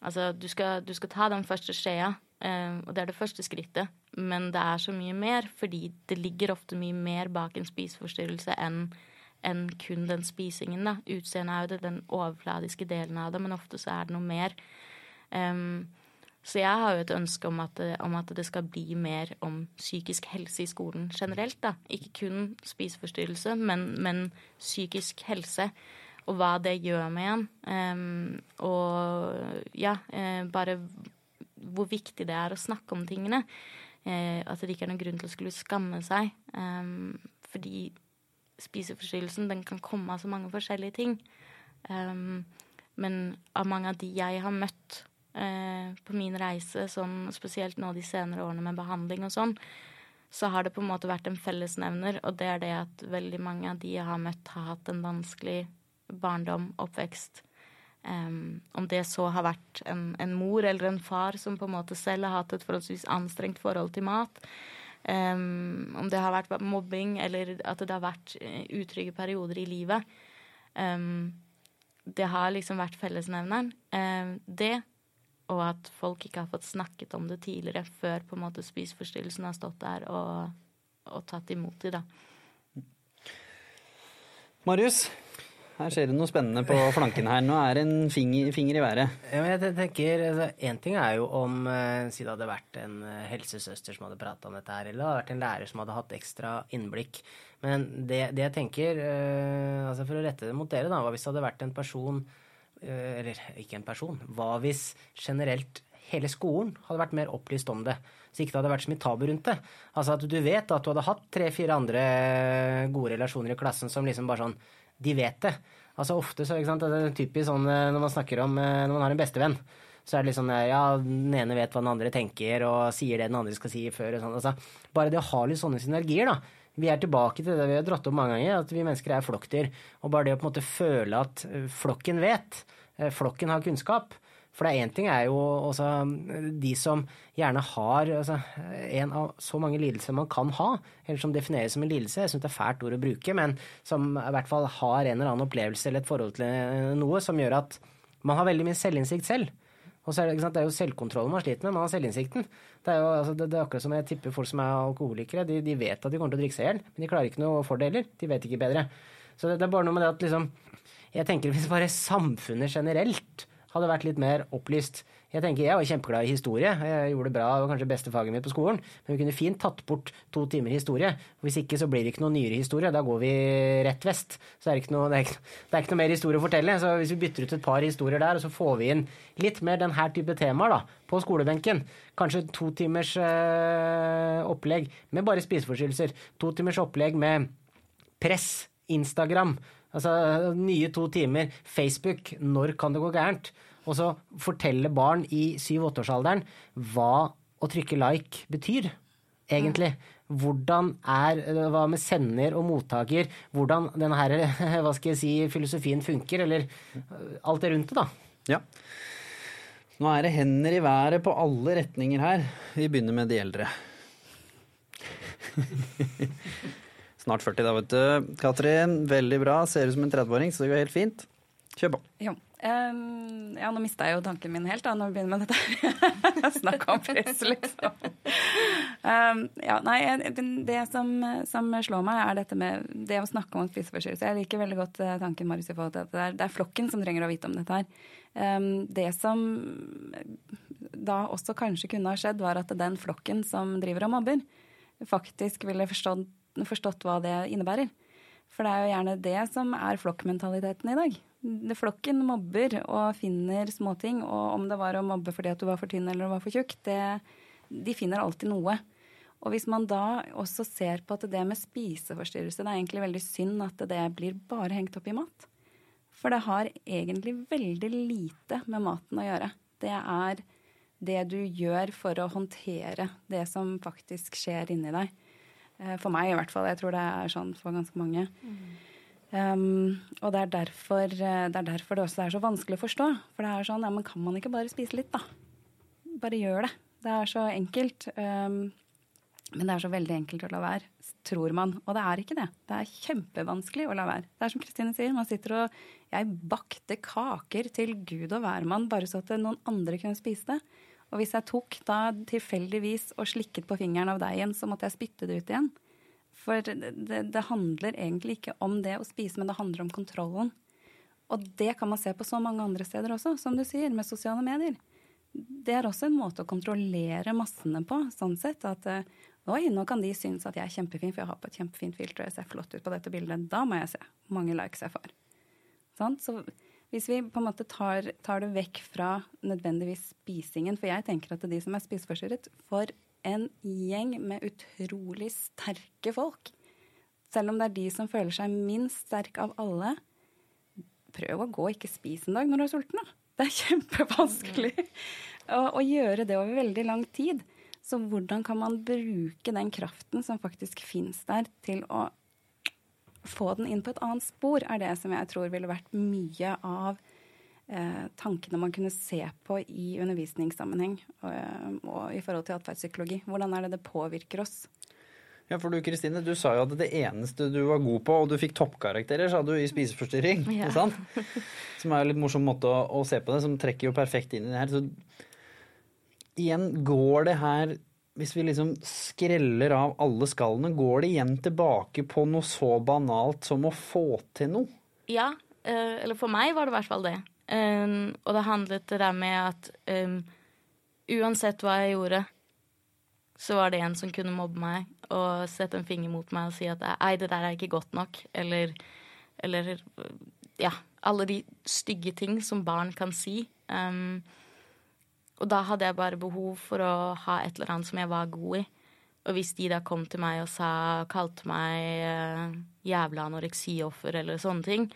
Altså, du skal, du skal ta den første skjea, um, og det er det første skrittet. Men det er så mye mer, fordi det ligger ofte mye mer bak en spiseforstyrrelse enn enn kun den spisingen. da. Utseendet er jo det, den overfladiske delen av det, men ofte så er det noe mer. Um, så jeg har jo et ønske om at, det, om at, det, skal bli mer om psykisk helse i skolen generelt. da. Ikke kun spiseforstyrrelse, men, men psykisk helse. Og hva det gjør med en. Um, og ja, uh, bare hvor viktig det er å snakke om tingene. Uh, at det ikke er noen grunn til å skulle skamme seg. Um, fordi spiseforstyrrelsen den kan komme av så mange forskjellige ting. Um, men av mange av de jeg har møtt på min reise, sånn, spesielt nå de senere årene med behandling og sånn, så har det på en måte vært en fellesnevner, og det er det at veldig mange av de jeg har møtt, har hatt en vanskelig barndom, oppvekst. Um, om det så har vært en, en, mor eller en far som på en måte selv har hatt et forholdsvis anstrengt forhold til mat. Um, om det har vært mobbing eller at det har vært eh, utrygge perioder i livet. Um, det har liksom vært fellesnevneren. Det, og at folk ikke har fått snakket om det tidligere, før på en måte spiseforstyrrelsen har stått der og, og tatt imot dem. da. Marius, her skjer det noe spennende på flanken her. Nå er det en finger, finger i været. Ja, jeg tenker, altså, En ting er jo om uh, si det hadde vært en uh, helsesøster som hadde prata om dette her, eller det hadde vært en lærer som hadde hatt ekstra innblikk. Men det, det jeg tenker, uh, altså for å rette det mot dere, da, hva hvis det hadde vært en person Eller ikke en person. Hva hvis generelt hele skolen hadde vært mer opplyst om det? Så ikke det hadde vært så mye tabu rundt det. Altså at du vet at du hadde hatt tre-fire andre gode relasjoner i klassen som liksom bare sånn de vet det. Altså Ofte så, ikke sant, det er typisk sånn eh, når man snakker om eh, når man har en bestevenn. Så er det liksom ja, den ene vet hva den andre tenker og sier det den andre skal si før. og sånn. Altså, bare det å ha litt sånne synergier, da. Vi er tilbake til det vi har dratt opp mange ganger, at vi mennesker er flokkdyr. Og bare det å på en måte føle at eh, flokken vet, flokken har kunnskap, for det er én ting er jo også de som gjerne har altså, en av så mange lidelser man kan ha, eller som defineres som en lidelse. Jeg syns det er fælt ord å bruke, men som i hvert fall har en eller annen opplevelse eller et forhold til noe som gjør at man har veldig mye selvinnsikt selv. Og så er det, det, er jo selvkontrollen man sliter med, man har selvinnsikten. Det er jo altså, det, det er akkurat som jeg tipper folk som er alkoholikere, de, de, vet at de kommer til å drikke seg i hjel, men de klarer ikke noe for det heller. De vet ikke bedre. Så det, det er bare noe med det at liksom Jeg tenker hvis bare samfunnet generelt hadde vært litt mer opplyst. Jeg tenker, jeg var kjempeglad i historie. Jeg gjorde det bra, det var kanskje beste faget mitt på skolen. Men vi kunne fint tatt bort to timer historie. Hvis ikke så blir det ikke noe nyere historie. Da går vi rett vest. Så er det, ikke noe, det, er ikke, det er ikke noe mer historie å fortelle. Så hvis vi bytter ut et par historier der, og så får vi inn litt mer denne type temaer da, på skolebenken. Kanskje to timers øh, opplegg med bare spiseforstyrrelser. To timers opplegg med press, Instagram. Altså nye to timer. Facebook. Når kan det gå gærent? Og så fortelle barn i syv-åtteårsalderen hva å trykke like betyr, egentlig. Hvordan er Hva med sender og mottaker? Hvordan denne her, hva skal jeg si, filosofien funker? Eller alt det rundt det, da. Ja. Nå er det hender i været på alle retninger her. Vi begynner med de eldre. Snart 40 da, vet du. Katrin, veldig bra. Ser ut som en 30-åring, så det går helt fint. Kjør på. Jo. Um, ja, nå mista jeg jo tanken min helt da når vi begynner med dette. Snakk om press, liksom. Um, ja, nei, det som, som, slår meg, er dette med det å snakke om spiseforstyrrelse. Jeg liker veldig godt uh, tanken Marius, forhold til at det er, det er, flokken som trenger å vite om dette her. Um, det som da også kanskje kunne ha skjedd, var at den flokken som driver og mobber, faktisk ville forstått forstått hva det innebærer. For det er jo gjerne det som er flokkmentaliteten i dag. Flokken mobber og finner småting. Og om det var å mobbe fordi at du var for tynn eller du var for tjukk, det, de finner alltid noe. Og hvis man da også ser på at det med spiseforstyrrelse, det er egentlig veldig synd at det blir bare hengt opp i mat. For det har egentlig veldig lite med maten å gjøre. Det er det du gjør for å håndtere det som faktisk skjer inni deg. Eh, for meg i hvert fall. Jeg tror det er sånn for ganske mange. Mm. Um, og det er, derfor, eh, det er, derfor, det også er så vanskelig å forstå. For det er sånn, ja, men kan man ikke bare spise litt, da? Bare gjør det. Det er så enkelt. Um, Men det er så veldig enkelt å la være, tror man. Og det er ikke det. Det er kjempevanskelig å la være. Det er som Kristine sier, man sitter og Jeg bakte kaker til gud og hvermann bare så at noen andre kunne spise det. Og hvis jeg tok da tilfeldigvis og slikket på fingeren av deigen, så måtte jeg spytte det ut igjen. For det, det, handler egentlig ikke om det å spise, men det handler om kontrollen. Og det kan man se på så mange andre steder også, som du sier, med sosiale medier. Det er også en måte å kontrollere massene på, sånn sett. At Oi, nå kan de synes at jeg er kjempefin, for jeg har på et kjempefint filter og jeg ser flott ut på dette bildet. Da må jeg se hvor mange likes jeg får. Sånn? Så hvis vi på en måte tar, tar, det vekk fra nødvendigvis spisingen For jeg tenker at de som er spiseforstyrret, får en gjeng med utrolig sterke folk. Selv om det er de som føler seg minst sterk av alle. Prøv å gå ikke spise en dag når du er sulten. Da. Det er kjempevanskelig å, å gjøre det over veldig lang tid. Så hvordan kan man bruke den kraften som faktisk fins der, til å få den inn på et annet spor, er det som jeg tror ville vært mye av tankene man kunne se på i undervisningssammenheng og, eh, og i forhold til atferdspsykologi. Hvordan er det det påvirker oss? Ja, for du Kristine, du sa jo at det eneste du var god på, og du fikk toppkarakterer, sa du, i spiseforstyrring. Ja. Ikke sant? Som er en litt morsom måte å, å, se på det, som trekker jo perfekt inn i det her. Så igjen, går det her hvis vi liksom skreller av alle skallene, går det igjen tilbake på noe så banalt som å få til noe? Ja, eh, eller for meg var det i hvert fall det. Um, og det handlet det der med at um, uansett hva jeg gjorde, så var det en som kunne mobbe meg og sette en finger mot meg og si at ei, det der er ikke godt nok, eller, eller ja, alle de stygge ting som barn kan si. Um, og da hadde jeg bare behov for å ha et eller annet som jeg var god i. Og hvis de da kom til meg og sa, kalte meg uh, jævla anoreksioffer eller sånne ting,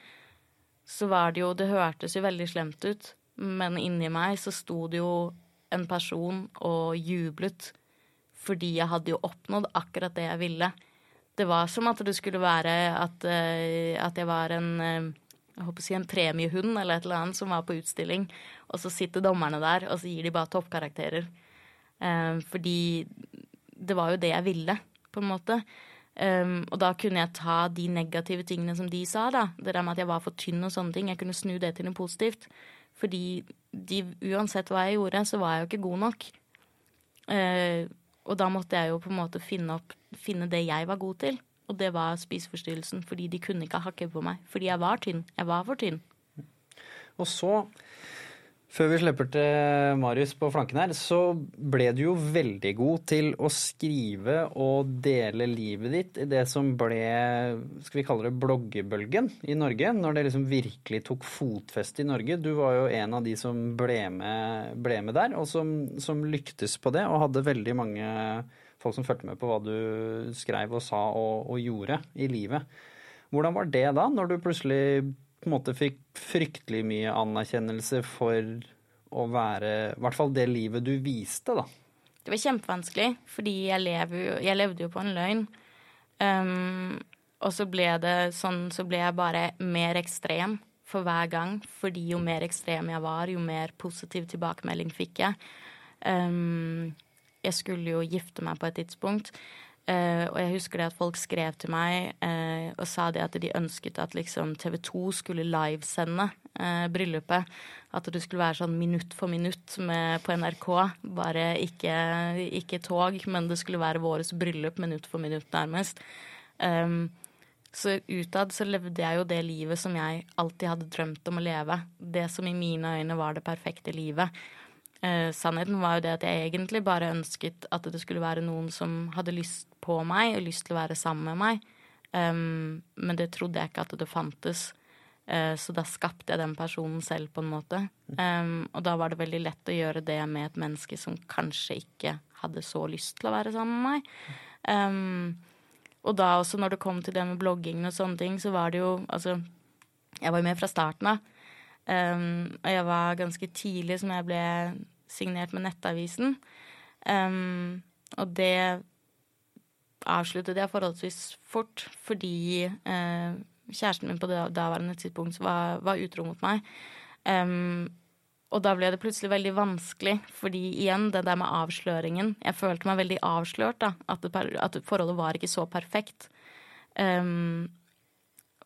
så var det jo Det hørtes jo veldig slemt ut, men inni meg så sto det jo en person og jublet fordi jeg hadde jo oppnådd akkurat det jeg ville. Det var som at det skulle være at, uh, at jeg var en uh, jeg håper å si en premiehund eller et eller annet som var på utstilling, og så sitter dommerne der, og så gir de bare toppkarakterer. Um, fordi det var jo det jeg ville, på en måte. Um, og da kunne jeg ta de negative tingene som de sa, da. Det der med at jeg var for tynn og sånne ting. Jeg kunne snu det til noe positivt. Fordi de, uansett hva jeg gjorde, så var jeg jo ikke god nok. Uh, og da måtte jeg jo på en måte finne, opp, finne det jeg var god til. Og det var spiseforstyrrelsen, fordi de kunne ikke hakke på meg. Fordi jeg var tynn. Jeg var for tynn. Og så, før vi slipper til Marius på flanken her, så ble du jo veldig god til å skrive og dele livet ditt i det som ble, skal vi kalle det, bloggebølgen i Norge. Når det liksom virkelig tok fotfeste i Norge. Du var jo en av de som ble med, ble med der, og som, som lyktes på det, og hadde veldig mange folk som fulgte med på hva du skrev og sa og, og, gjorde i livet. Hvordan var det da, når du plutselig på en måte fikk fryktelig mye anerkjennelse for å være I hvert fall det livet du viste, da? Det var kjempevanskelig, fordi jeg, lever, jeg levde jo på en løgn. Um, og så ble det sånn, så ble jeg bare mer ekstrem for hver gang. Fordi jo mer ekstrem jeg var, jo mer positiv tilbakemelding fikk jeg. Um, jeg skulle jo gifte meg på et tidspunkt. Uh, og jeg husker det at folk skrev til meg uh, og sa det at de ønsket at liksom TV 2 skulle livesende uh, bryllupet. At det skulle være sånn minutt for minutt med, på NRK. Bare ikke, ikke, tog, men det skulle være våres bryllup minutt for minutt, nærmest. Um, så utad så levde jeg jo det livet som jeg alltid hadde drømt om å leve. Det som i mine øyne var det perfekte livet. Eh, sannheten var jo det at jeg egentlig bare ønsket at det skulle være noen som hadde lyst på meg og lyst til å være sammen med meg. Um, men det trodde jeg ikke at det fantes. Eh, så da skapte jeg den personen selv, på en måte. Um, og da var det veldig lett å gjøre det med et menneske som kanskje ikke hadde så lyst til å være sammen med meg. Um, og da også, når det kom til det med blogging og sånne ting, så var det jo Altså, jeg var jo med fra starten av. Um, og jeg var ganske tidlig som jeg ble signert med Nettavisen. Um, og det avsluttet jeg forholdsvis fort fordi uh, kjæresten min på det daværende tidspunkt var, var utro mot meg. Um, og da ble det plutselig veldig vanskelig, fordi igjen, det der med avsløringen Jeg følte meg veldig avslørt, da. At, det, at forholdet var ikke så perfekt. Um,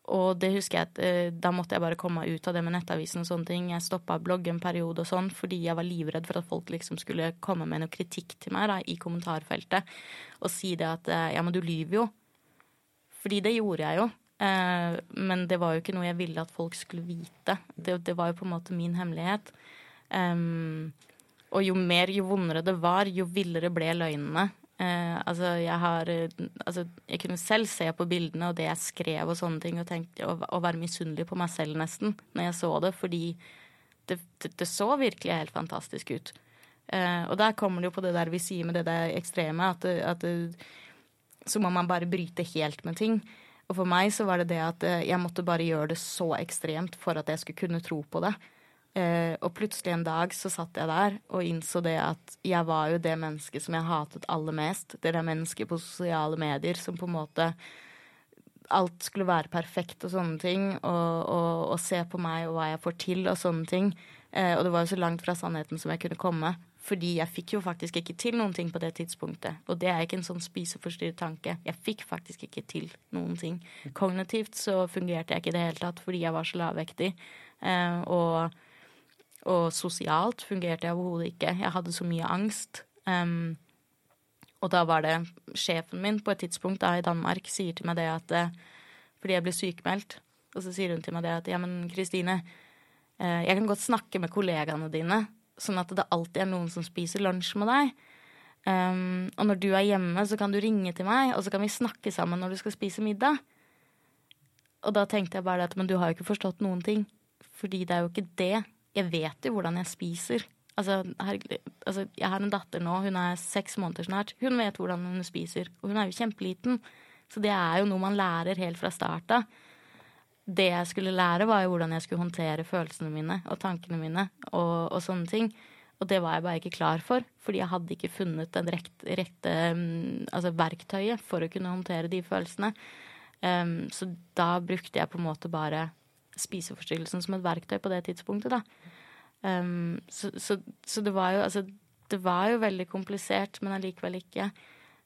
og det husker jeg at uh, da måtte jeg bare komme meg ut av det med nettavisen og sånne ting. Jeg stoppa bloggen blogge en periode og sånn fordi jeg var livredd for at folk liksom skulle komme med noe kritikk til meg da, i kommentarfeltet og si det at uh, ja, men du lyver jo. Fordi det gjorde jeg jo. Eh, men det var jo ikke noe jeg ville at folk skulle vite. Det, det var jo på en måte min hemmelighet. Um, og jo mer, jo vondere det var, jo villere ble løgnene. Uh, altså, jeg har Altså, jeg kunne selv se på bildene og det jeg skrev og sånne ting, og, tenkte, og, og være misunnelig på meg selv nesten når jeg så det, fordi det, det, det så virkelig helt fantastisk ut. Eh, og der kommer det jo på det der vi sier med det der ekstreme, at, at så må man bare bryte helt med ting. Og for meg så var det det at eh, jeg måtte bare gjøre det så ekstremt for at jeg skulle kunne tro på det. Eh, og plutselig en dag så satt jeg der og innså det at jeg var jo det mennesket som jeg hatet aller mest. Det der mennesket på sosiale medier som på en måte Alt skulle være perfekt og sånne ting. Og, og, og se på meg og hva jeg får til og sånne ting. Eh, og det var jo så langt fra sannheten som jeg kunne komme. Fordi jeg fikk jo faktisk ikke til noen ting på det tidspunktet. Og det er ikke en sånn spiseforstyrret tanke. Jeg fikk faktisk ikke til noen ting. Kognitivt så fungerte jeg ikke i det hele tatt fordi jeg var så lavvektig. Eh, og, og, sosialt fungerte jeg overhodet ikke. Jeg hadde så mye angst. Um, og da var det sjefen min på et tidspunkt da i Danmark sier til meg det at eh, Fordi jeg ble sykemeldt. Og så sier hun til meg det at ja, men Kristine, eh, jeg kan godt snakke med kollegaene dine sånn at det alltid er noen som spiser lunsj med deg. Um, og når du er hjemme, så kan du ringe til meg, og så kan vi snakke sammen når du skal spise middag. Og da tenkte jeg bare at men du har jo ikke forstått noen ting. Fordi det er jo ikke det. Jeg vet jo hvordan jeg spiser. Altså, her, altså, jeg har en datter nå, hun er seks måneder snart. Hun vet hvordan hun spiser. Og hun er jo kjempeliten. Så det er jo noe man lærer helt fra start av det jeg skulle lære, var jo hvordan jeg skulle håndtere følelsene mine og tankene mine og, og sånne ting. Og det var jeg bare ikke klar for, fordi jeg hadde ikke funnet det rette, rette mm, altså verktøyet for å kunne håndtere de følelsene. Um, så da brukte jeg på en måte bare spiseforstyrrelsen som et verktøy på det tidspunktet, da. Um, så, så, så, det var jo altså Det var jo veldig komplisert, men allikevel ikke.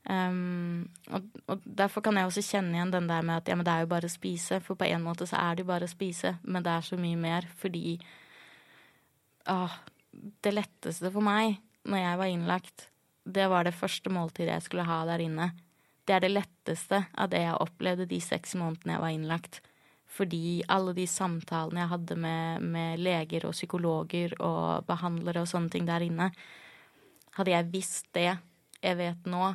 Um, og, og, derfor kan jeg også kjenne igjen den der med at ja, men det er jo bare å spise. For på en måte så er det jo bare å spise, men det er så mye mer fordi åh, Det letteste for meg når jeg var innlagt, det var det første måltidet jeg skulle ha der inne. Det er det letteste av det jeg opplevde de seks månedene jeg var innlagt. Fordi alle de samtalene jeg hadde med, med leger og psykologer og behandlere og sånne ting der inne, hadde jeg visst det jeg vet nå,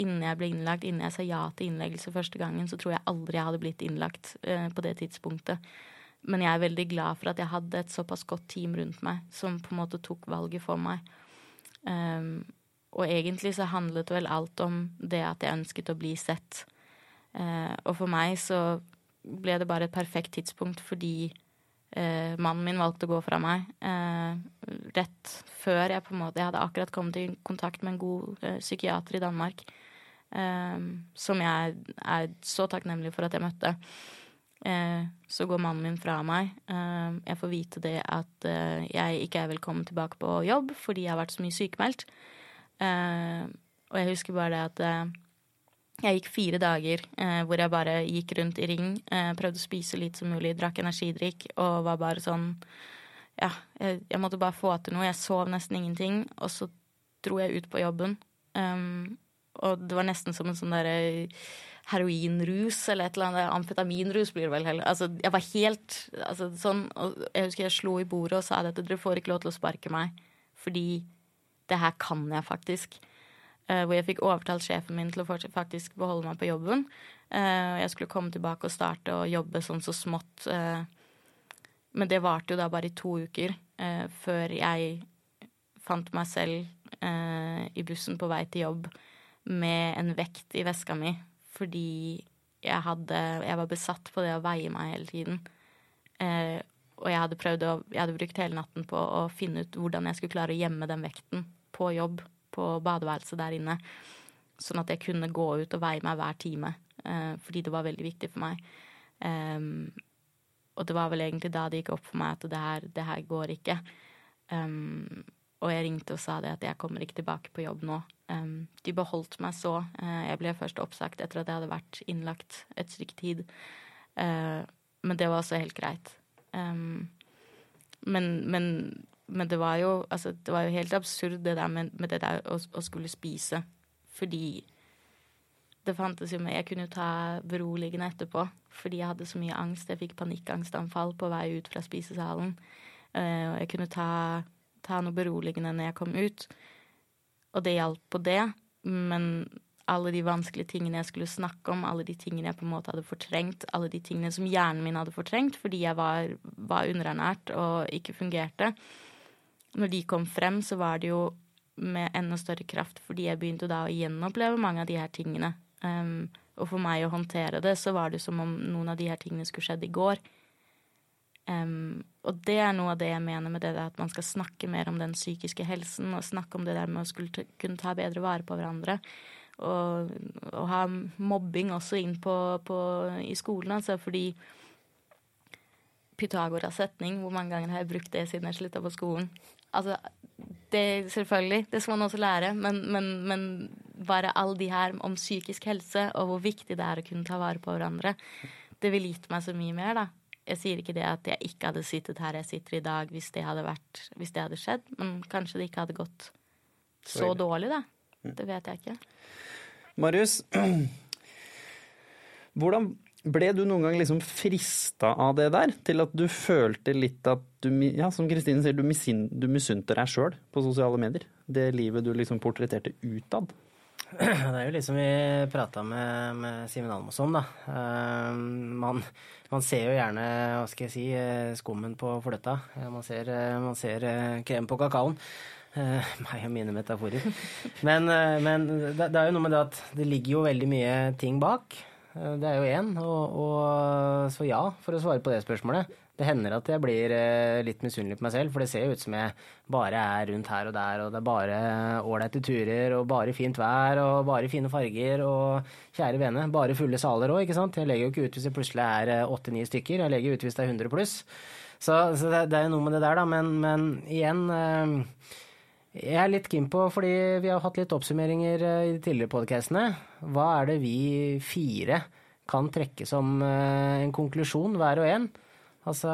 innen jeg ble innlagt, innen jeg sa ja til innleggelse første gangen, så tror jeg aldri jeg hadde blitt innlagt eh, på det tidspunktet. Men jeg er veldig glad for at jeg hadde et såpass godt team rundt meg som på en måte tok valget for meg. Um, og egentlig så handlet vel alt om det at jeg ønsket å bli sett. Uh, og for meg så ble det bare et perfekt tidspunkt fordi eh, mannen min valgte å gå fra meg eh, rett før jeg på en måte Jeg hadde akkurat kommet i kontakt med en god psykiater i Danmark Um, som jeg er så takknemlig for at jeg møtte. Uh, så går mannen min fra meg. Uh, jeg får vite det at jeg ikke er velkommen tilbake på jobb fordi jeg har vært så mye sykemeldt. og jeg husker bare det at jeg gikk fire dager hvor jeg bare gikk rundt i ring, prøvde å spise litt som mulig, drakk energidrikk og var bare sånn Ja, jeg, jeg, måtte bare få til noe. Jeg sov nesten ingenting, og så dro jeg ut på jobben. Um, og det var nesten som en sånn derre heroinrus eller et eller annet. Amfetaminrus blir det vel heller. Altså, jeg var helt altså, sånn og Jeg husker jeg slo i bordet og sa at dere får ikke lov til å sparke meg, fordi det her kan jeg faktisk. Uh, hvor jeg fikk overtalt sjefen min til å faktisk beholde meg på jobben. Uh, jeg skulle komme tilbake og starte å jobbe sånn så smått. Uh, men det varte jo da bare i to uker før jeg fant meg selv i bussen på vei til jobb med en vekt i veska mi fordi jeg, hadde, jeg var besatt på det å veie meg hele tiden. Eh, og jeg hadde å Jeg hadde brukt hele natten på å finne ut hvordan jeg skulle klare å gjemme den vekten på jobb, på badeværelset der inne. Sånn at jeg kunne gå ut og veie meg hver time. Eh, fordi det var veldig viktig for meg. Eh, og det var vel egentlig da det gikk opp for meg at det her, det her går ikke. Og jeg ringte og sa det at jeg kommer ikke tilbake på jobb nå. De beholdt meg så. Uh, jeg ble først oppsagt etter at jeg hadde vært innlagt et stykke tid. Uh, men det var også helt greit. Men, men, men, det var jo altså, det var jo helt absurd det der med, med det der å, å, skulle spise. Fordi det fantes jo med Jeg kunne jo ta beroligende etterpå fordi jeg hadde så mye angst. Jeg fikk panikkangstanfall på vei ut fra spisesalen. Uh, og jeg kunne ta ta noe beroligende når jeg kom ut. Og det hjalp på det, men alle de vanskelige tingene jeg skulle snakke om, alle de tingene jeg på en måte hadde fortrengt, alle de tingene som hjernen min hadde fortrengt fordi jeg var, var underernært og ikke fungerte Når de kom frem, så var det jo med enda større kraft fordi jeg begynte da å gjenoppleve mange av de her tingene. Um, og for meg å håndtere det, så var det som om noen av de her tingene skulle skjedd i går. Um, og det er noe av det jeg mener med det at man skal snakke mer om den psykiske helsen, og snakke om det der med å skulle kunne ta bedre vare på hverandre. Og, og ha mobbing også inn på, på, i skolen, altså fordi Pythagoras setning, hvor mange ganger har jeg brukt det siden jeg slutta på skolen? Altså, det selvfølgelig, det skal man også lære, men, men, men bare alle de her om psykisk helse og hvor viktig det er å kunne ta vare på hverandre, det ville gitt meg så mye mer, da jeg sier ikke det at jeg ikke hadde sittet her jeg sitter i dag hvis det hadde, vært, hvis det hadde skjedd, men kanskje det ikke hadde gått så dårlig, da. Mm. Det vet jeg ikke. Marius, hvordan ble du noen gang liksom frista av det der, til at du følte litt at du, ja, som Kristine sier, du, misin, du misunte deg sjøl på sosiale medier? Det livet du liksom portretterte utad? Det er jo litt som vi prata med, med Simen Almås om, da. Uh, man, man, ser jo gjerne, hva skal jeg si, eh, skummen på fløtta. Man ser, eh, man ser krem på kakaoen. Uh, meg og mine metaforer. Men, men det, er jo noe med det at det ligger jo veldig mye ting bak. Det er jo én. Og, og, så ja, for å svare på det spørsmålet. Det hender at jeg blir eh, litt misunnelig på meg selv, for det ser jo ut som jeg bare er rundt her og der, og det er bare ålreite turer, og bare fint vær, og bare fine farger, og kjære vene, bare fulle saler òg, ikke sant. Jeg legger jo ikke ut hvis det plutselig er eh, åtte-ni stykker, jeg legger ut hvis det er 100 pluss. Så, så det, det, er jo noe med det der, da, men, men igjen eh, jeg er litt keen på, fordi vi har hatt litt oppsummeringer i de tidligere podkastene. Hva er det vi fire kan trekke som en konklusjon, hver og en? Altså,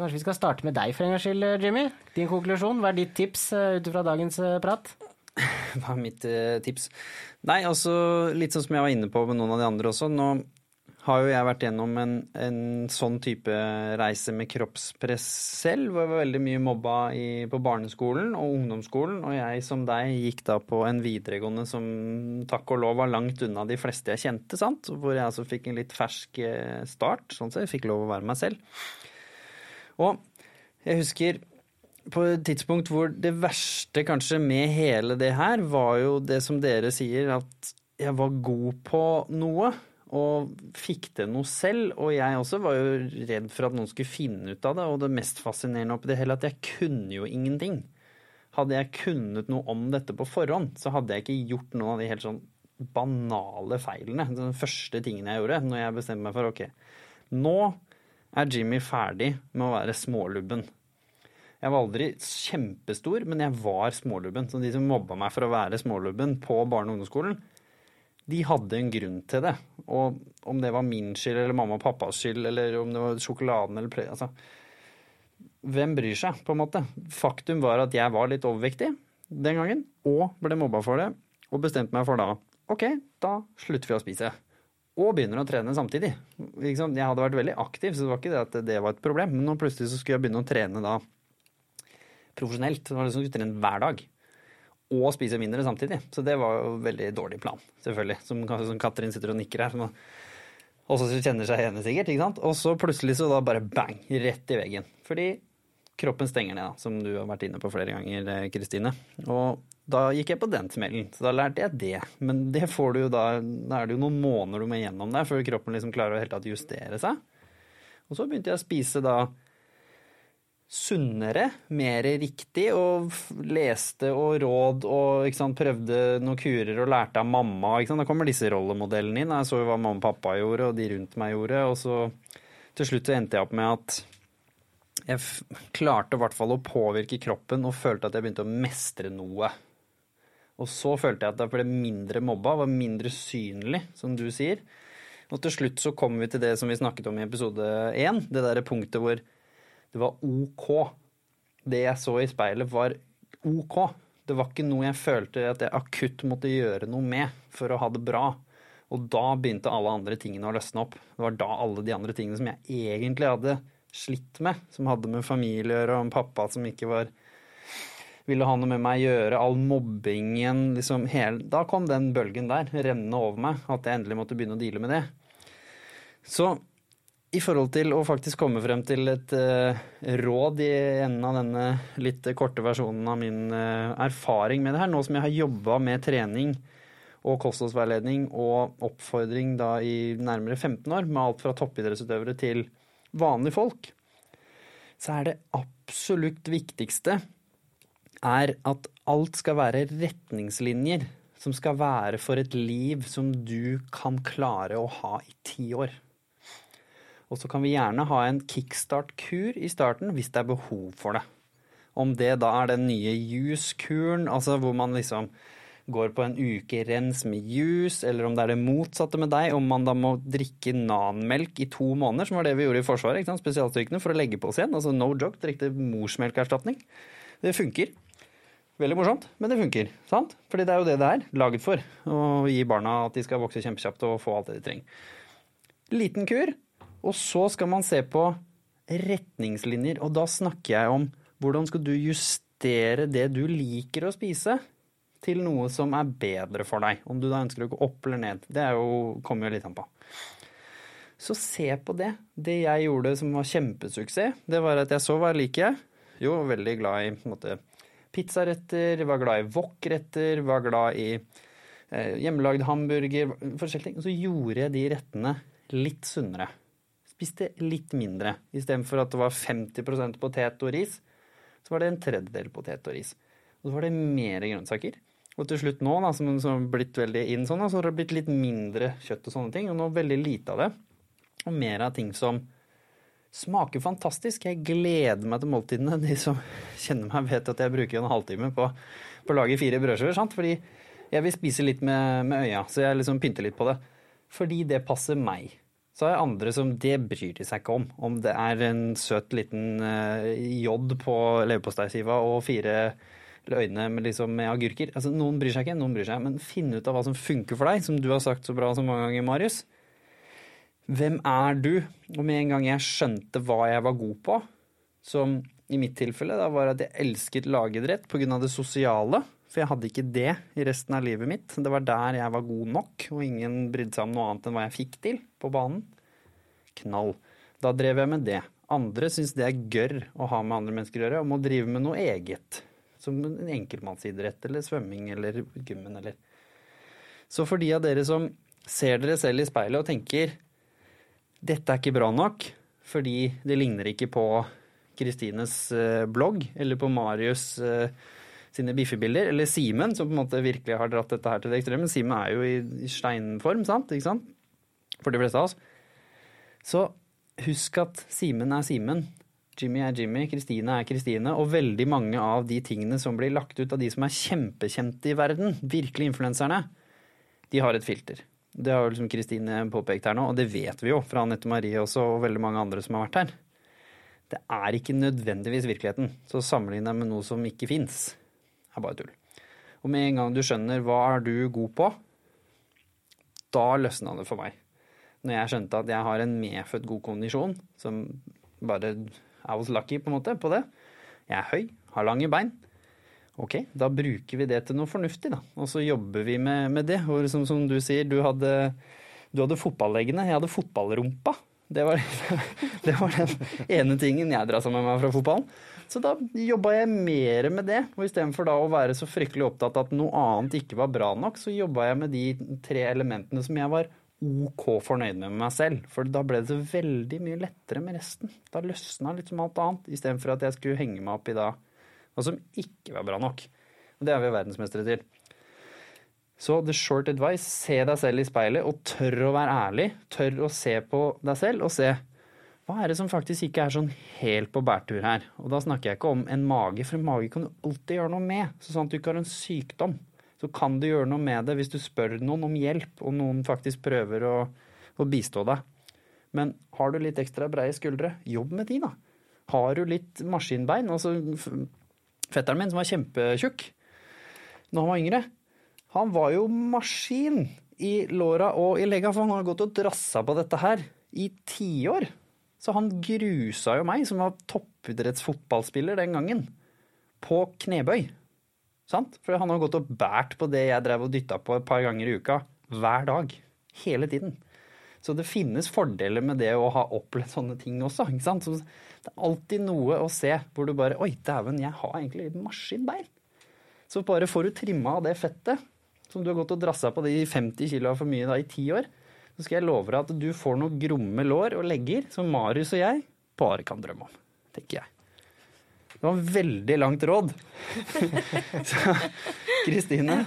Kanskje vi skal starte med deg for en gangs skyld, Jimmy. Din konklusjon, hva er ditt tips uh, ut fra dagens prat? Hva er mitt tips? Nei, altså litt sånn som jeg var inne på med noen av de andre også. Nå har jo jeg vært gjennom en, en sånn type reise med kroppspress selv, hvor jeg var veldig mye mobba i, på barneskolen og ungdomsskolen. Og jeg som deg gikk da på en videregående som takk og lov var langt unna de fleste jeg kjente, sant? Hvor jeg altså fikk en litt fersk eh, start, sånn sett. Jeg fikk lov å være meg selv. Og jeg husker på et tidspunkt hvor det verste kanskje med hele det her, var jo det som dere sier, at jeg var god på noe og fikk til noe selv. Og jeg også var jo redd for at noen skulle finne ut av det. Og det mest fascinerende oppi det hele at jeg kunne jo ingenting. Hadde jeg kunnet noe om dette på forhånd, så hadde jeg ikke gjort noen av de helt sånn banale feilene. Den første tingen jeg gjorde når jeg bestemte meg for ok, nå er Jimmy ferdig med å være smålubben. Jeg var aldri kjempestor, men jeg var smålubben. Så de som mobba meg for å være smålubben på barne- og ungdomsskolen, de hadde en grunn til det. Og om det var min skyld eller mamma og pappas skyld, eller om det var sjokoladen eller pre... Altså, hvem bryr seg, på en måte? Faktum var at jeg var litt overvektig den gangen, og ble mobba for det, og bestemte meg for da OK, da slutter vi å spise. Og begynner å trene samtidig. Jeg hadde vært veldig aktiv, så det var ikke det at det var et problem. Men nå plutselig så skulle jeg begynne å trene da profesjonelt. Det var liksom skulle trene hver dag og spise mindre samtidig. Så det var jo veldig dårlig plan, selvfølgelig. Som, som Katrin sitter og nikker her. Og så kjenner seg igjen sikkert. ikke sant? Og så plutselig så da bare bang, rett i veggen. Fordi kroppen stenger ned, da, som du har vært inne på flere ganger, eh, Kristine. Og da gikk jeg på den smellen. Så da lærte jeg det. Men det får du jo da Da er det jo noen måneder du må gjennom der før kroppen liksom klarer å helt tatt justere seg. Og så begynte jeg å spise da sunnere, mer riktig, og leste og råd og sant, prøvde noen kurer og lærte av mamma. Da kommer disse rollemodellene inn. Jeg så jo hva mamma og pappa gjorde, og de rundt meg gjorde. Og så til slutt så endte jeg opp med at jeg klarte i hvert fall å påvirke kroppen og følte at jeg begynte å mestre noe. Og så følte jeg at jeg ble mindre mobba, var mindre synlig, som du sier. Og til slutt så kom vi til det som vi snakket om i episode én, det derre punktet hvor det var OK. Det jeg så i speilet, var OK. Det var ikke noe jeg følte at jeg akutt måtte gjøre noe med for å ha det bra. Og da begynte alle andre tingene å løsne opp. Det var da alle de andre tingene som jeg egentlig hadde slitt med, som hadde med familie og en pappa som ikke var ville ha noe med meg å gjøre, all mobbingen liksom hele, Da kom den bølgen der rennende over meg, at jeg endelig måtte begynne å deale med det. Så i forhold til å faktisk komme frem til et uh, råd i enden av denne litt korte versjonen av min uh, erfaring med det her, nå som jeg har jobba med trening og kostholdsveiledning og oppfordring da i nærmere 15 år, med alt fra toppidrettsutøvere til vanlige folk, så er det absolutt viktigste er at alt skal være retningslinjer som skal være for et liv som du kan klare å ha i ti år. Og så kan vi gjerne ha en kickstart-kur i starten hvis det er behov for det. Om det da er den nye juice-kuren, altså hvor man liksom går på en uke rens med juice, eller om det er det motsatte med deg, om man da må drikke nanmelk i to måneder, som var det vi gjorde i Forsvaret, ikke sant? spesialstyrkene, for å legge på oss igjen. Altså no joke, direkte morsmelkerstatning. Det funker. Veldig morsomt, men det funker. sant? Fordi det er jo det det er laget for. Å gi barna at de skal vokse kjempekjapt og få alt det de trenger. Liten kur, og så skal man se på retningslinjer. Og da snakker jeg om hvordan skal du justere det du liker å spise, til noe som er bedre for deg. Om du da ønsker å gå opp eller ned. Det jo, kommer jo litt an på. Så se på det. Det jeg gjorde som var kjempesuksess, det var at jeg så hva jeg liker. Jo, veldig glad i på en måte, pizzaretter, var glad i wokretter, var glad i eh, hjemmelagd hamburger, forskjellige ting. Og så gjorde jeg de rettene litt sunnere. Spiste litt mindre. Istedenfor at det var 50 potet og ris, så var det en tredjedel potet og ris. Og så var det mer grønnsaker. Og til slutt nå, da, som har blitt veldig inn sånn, så har det blitt litt mindre kjøtt og sånne ting. Og nå veldig lite av det. Og mer av ting som smaker fantastisk. Jeg gleder meg til måltidene. De som kjenner meg, vet at jeg bruker en halvtime på, på å lage fire brødskiver. Fordi jeg vil spise litt med, med øya, så jeg liksom pynter litt på det. Fordi det passer meg. Så er det andre som det bryr de seg ikke om. Om det er en søt liten uh, J på leverposteiskiva og fire øyne med, liksom, med agurker. Altså, noen bryr seg ikke, noen bryr seg. Men finn ut av hva som funker for deg, som du har sagt så bra så mange ganger, Marius. Hvem er du? Og med en gang jeg skjønte hva jeg var god på, som i mitt tilfelle da var at jeg elsket lagidrett pga. det sosiale. For jeg hadde ikke det i resten av livet mitt. Det var der jeg var god nok, og ingen brydde seg om noe annet enn hva jeg fikk til på banen. Knall. Da drev jeg med det. Andre syns det er gørr å ha med andre mennesker å gjøre, og må drive med noe eget. Som en enkeltmannsidrett eller svømming eller gymmen eller Så for de av dere som ser dere selv i speilet og tenker dette er ikke bra nok, fordi det ligner ikke på Kristines eh, blogg eller på Marius eh, sine biffebilder, eller Simen, som på en måte virkelig har dratt dette her til det ekstreme. Simen er jo i steinform, sant? Ikke sant? For de fleste av oss. Så husk at Simen er Simen. Jimmy er Jimmy, Kristine er Kristine, og veldig mange av de tingene som blir lagt ut av de som er kjempekjente i verden, virkelig influenserne, de har et filter. Det har jo liksom Kristine påpekt her nå, og det vet vi jo fra Anette Marie også, og veldig mange andre som har vært her. Det er ikke nødvendigvis virkeligheten, så sammenlign deg med noe som ikke fins, er bare tull. Og med en gang du skjønner hva er du god på, da løsna det for meg. Når jeg skjønte at jeg har en medfødt god kondisjon, som bare i was lucky på en måte på det. Jeg er høy, har lange bein. Ok, da bruker vi det til noe fornuftig, da. Og så jobber vi med, med det. Og som, som, du sier, du hadde, du hadde fotballeggene, jeg hadde fotballrumpa. Det var, det var, den ene tingen jeg dra sammen med meg fra fotballen. Så da jobba jeg mer med det. Og istedenfor da å være så fryktelig opptatt av at noe annet ikke var bra nok, så jobba jeg med de tre elementene som jeg var OK fornøyd med meg selv. For da ble det så veldig mye lettere med resten. Da løsna litt som alt annet, istedenfor at jeg skulle henge meg opp i da noe som ikke var bra nok. Og det er vi verdensmestere til. Så the short advice, se deg selv i speilet og tør å være ærlig. Tør å se på deg selv og se hva er det som faktisk ikke er sånn helt på bærtur her? Og da snakker jeg ikke om en mage, for en mage kan du alltid gjøre noe med. Så sånn at du ikke har en sykdom, så kan du gjøre noe med det hvis du spør noen om hjelp, og noen faktisk prøver å, å bistå deg. Men har du litt ekstra breie skuldre, jobb med de, da. Har du litt maskinbein? Altså, fetteren min som var kjempetjukk når han var yngre, han var jo maskin i låra og i legga, for han har gått og drassa på dette her i tiår. Så han grusa jo meg, som var toppidrettsfotballspiller den gangen, på knebøy. Sant? For han har gått og båret på det jeg drev og dytta på et par ganger i uka. Hver dag. Hele tiden. Så det finnes fordeler med det å ha opplevd sånne ting også. ikke sant? Så det er alltid noe å se hvor du bare Oi, dæven, jeg har egentlig maskinbein. Så bare får du trimma av det fettet som du har gått og drassa på de 50 kila for mye da i ti år, så skal jeg love deg at du får noen gromme lår og legger som Marius og jeg bare kan drømme om. Tenker jeg. Det var veldig langt råd. så Kristine,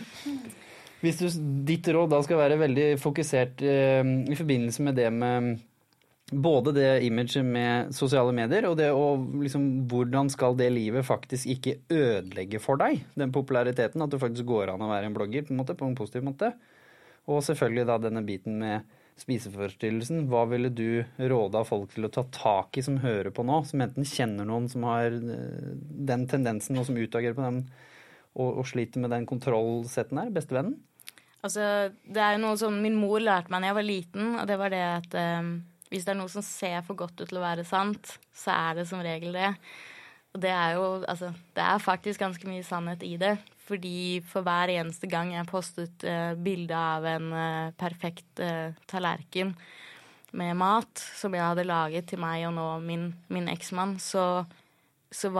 hvis du, ditt råd da skal være veldig fokusert eh, i forbindelse med det med både det imaget med sosiale medier og det og liksom Hvordan skal det livet faktisk ikke ødelegge for deg den populariteten? At det faktisk går an å være en blogger på en, måte, på en positiv måte. Og selvfølgelig da denne biten med spiseforstyrrelsen. Hva ville du råda folk til å ta tak i som hører på nå, som enten kjenner noen som har eh, den tendensen, og som utagerer på den, og, og, sliter med den kontrollsetten der? Bestevennen? Altså, det er jo noe som min mor lærte meg da jeg var liten, og det var det at um hvis det er noe som ser for godt ut til å være sant, så er det som regel det. Og det er jo Altså, det er faktisk ganske mye sannhet i det. Fordi for hver eneste gang jeg postet uh, bilde av en uh, perfekt uh, tallerken med mat som jeg hadde laget til meg og nå min, min eksmann, så, så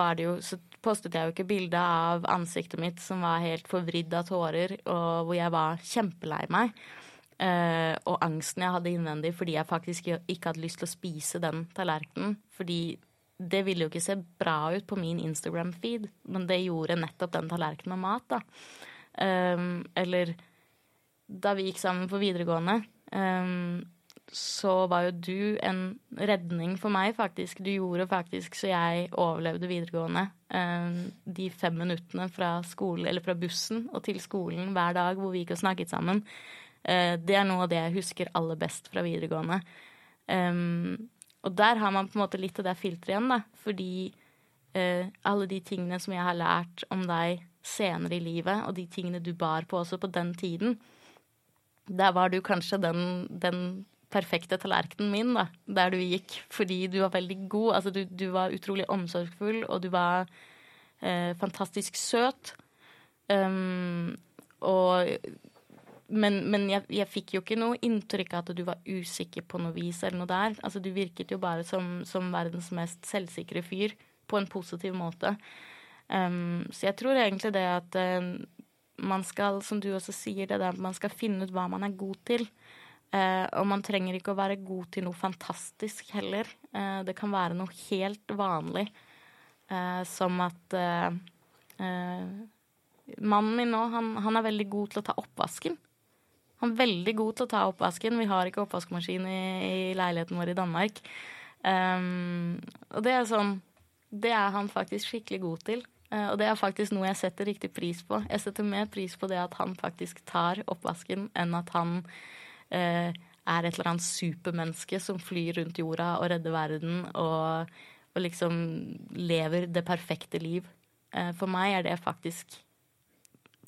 Så postet jeg jo ikke bilde av ansiktet mitt som var helt forvridd av tårer, og hvor jeg var kjempelei meg. Uh, og angsten jeg hadde innvendig fordi jeg faktisk ikke hadde lyst til å spise den tallerkenen. Fordi det ville jo ikke se bra ut på min Instagram-feed, men det gjorde nettopp den tallerkenen med mat, da. Um, eller da vi gikk sammen på videregående, um, så var jo du en redning for meg, faktisk. Du gjorde faktisk så jeg overlevde videregående. Um, de fem minuttene fra, skole, eller fra bussen og til skolen hver dag hvor vi gikk og snakket sammen uh, det er noe av det jeg husker aller best fra videregående. Um, og der har man på en måte litt av det filteret igjen, da. Fordi eh, alle de tingene som jeg har lært om deg senere i livet, og de tingene du bar på også på den tiden, der var du kanskje den, den perfekte tallerkenen min, da, der du gikk. Fordi du var veldig god. Altså, du, du var utrolig omsorgsfull, og du var eh, fantastisk søt. Um, og men, men jeg, jeg, fikk jo ikke noe inntrykk av at du var usikker på noe vis eller noe der. Altså, du virket jo bare som, som verdens mest selvsikre fyr på en positiv måte. Um, så jeg tror egentlig det at uh, man skal, som du også sier, det der man skal finne ut hva man er god til. Uh, og man trenger ikke å være god til noe fantastisk heller. Uh, det kan være noe helt vanlig, som at Mannen min nå, han, han, er veldig god til å ta oppvasken. Han er veldig god til å ta oppvasken. Vi har ikke oppvaskmaskin i, i leiligheten vår i Danmark. Um, og det er sånn Det er han faktisk skikkelig god til. Uh, og det er faktisk noe jeg setter riktig pris på. Jeg setter mer pris på det at han faktisk tar oppvasken, enn at han uh, er et eller annet supermenneske som flyr rundt jorda og redder verden og, og liksom lever det perfekte liv. Uh, for meg er det faktisk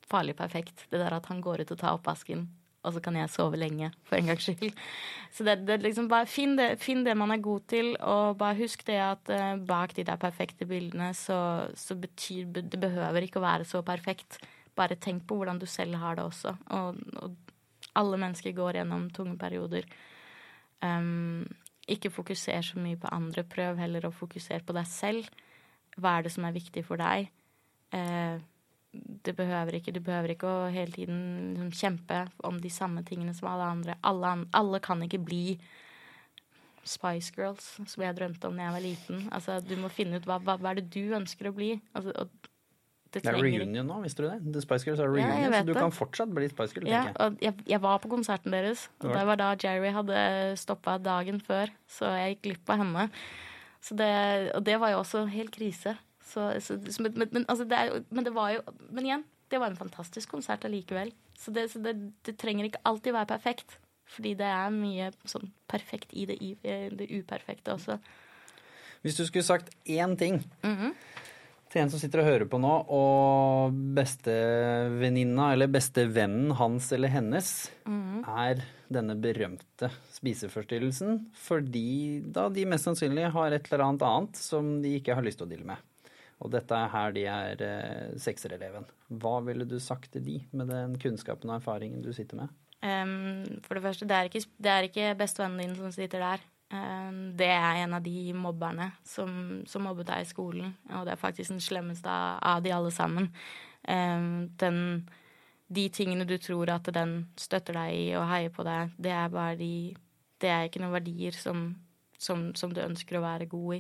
farlig perfekt. Det der at han går ut og tar oppvasken og så kan jeg sove lenge, for en gangs skyld. Så det, det liksom bare finn det, finn det, man er god til, og bare husk det at uh, bak de der perfekte bildene, så, så, betyr Det behøver ikke å være så perfekt. Bare tenk på hvordan du selv har det også. Og, og alle mennesker går gjennom tunge perioder. Um, ikke fokuser så mye på andre. Prøv heller å fokusere på deg selv. Hva er det som er viktig for deg? Uh, det behøver ikke, du behøver ikke å hele tiden liksom, kjempe om de samme tingene som alle andre. Alle, alle, kan ikke bli Spice Girls, som jeg drømte om da jeg var liten. Altså, du må finne ut hva, hva, hva er det du ønsker å bli. Altså, det Det er reunion nå, visste du det? The Spice Girls er reunion, ja, så du det. kan fortsatt bli Spice Girl, Ja, og jeg, jeg var på konserten deres, og det var da Jerry hadde stoppa dagen før, så jeg gikk glipp av henne. Så det, og det var jo også helt krise. Så, så, så, men, men, altså det er men det var jo Men igjen, det var en fantastisk konsert allikevel. Så, det, så det, det trenger ikke alltid være perfekt. Fordi det er mye sånn perfekt i det, i det uperfekte også. Hvis du skulle sagt én ting Mhm. til en som sitter og hører på nå, og bestevenninna eller bestevennen hans eller hennes Mhm. er denne berømte spiseforstyrrelsen, fordi da de mest sannsynlig har et eller annet annet som de ikke har lyst til å deale med. Og dette er her de er eh, seksereleven. Hva ville du sagt til de med den kunnskapen og erfaringen du sitter med? Um, for det første, det er ikke, det ikke bestevennen din som sitter der. Um, det er en av de mobberne som, som mobbet deg i skolen. Og det er faktisk den slemmeste av, de alle sammen. Um, den, de tingene du tror at den støtter deg i og heier på deg, det er bare de Det er ikke noen verdier som, som, som du ønsker å være god i.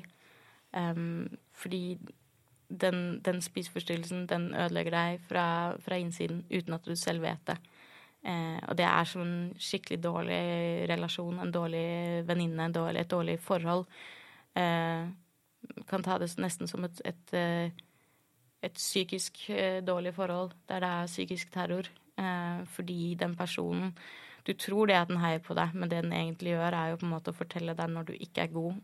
Fordi den, den spiseforstyrrelsen, den ødelegger deg fra, fra innsiden uten at du selv vet det. Eh, og det er som en skikkelig dårlig relasjon, en dårlig venninne, et dårlig forhold. Eh, kan ta det nesten som et, et, eh, et psykisk eh, dårlig forhold, der det er psykisk terror. Eh, fordi den personen Du tror det at den heier på deg, men det den egentlig gjør, er jo på en måte å fortelle deg når du ikke er god.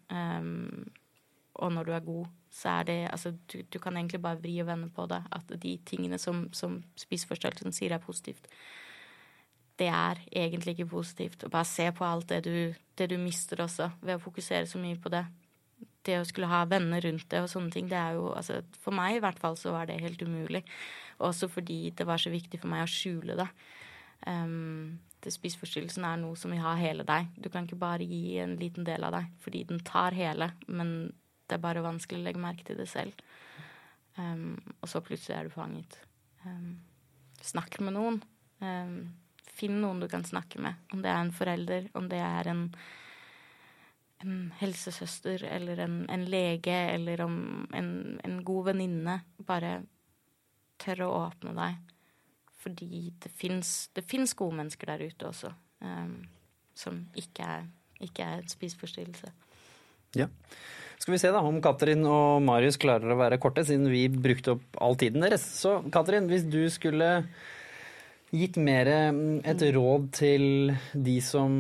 Og når du er god, så er det Altså, du, du kan egentlig bare vri og vende på det. At de tingene som, som spiseforstyrrelsen sier er positivt, det er egentlig ikke positivt. Og bare se på alt det du, det du mister også, ved å fokusere så mye på det. Det å skulle ha venner rundt det og sånne ting, det er jo altså, For meg i hvert fall så var det helt umulig. Også fordi det var så viktig for meg å skjule det. Um, Spiseforstyrrelsen er noe som vil ha hele deg. Du kan ikke bare gi en liten del av deg, fordi den tar hele, men det er bare vanskelig å legge merke til det selv. Um, og så plutselig er du fanget. Um, snakk med noen. Um, finn noen du kan snakke med. Om det er en forelder, om det er en, en helsesøster eller en, en lege eller om en, en god venninne. Bare tør å åpne deg. Fordi det fins gode mennesker der ute også, som ikke er, ikke er en spiseforstyrrelse. Ja. Skal vi se da om Katrin og Marius klarer å være korte, siden vi brukte opp all tiden deres. Så Katrin, hvis du skulle gitt mer mm, et råd til de som,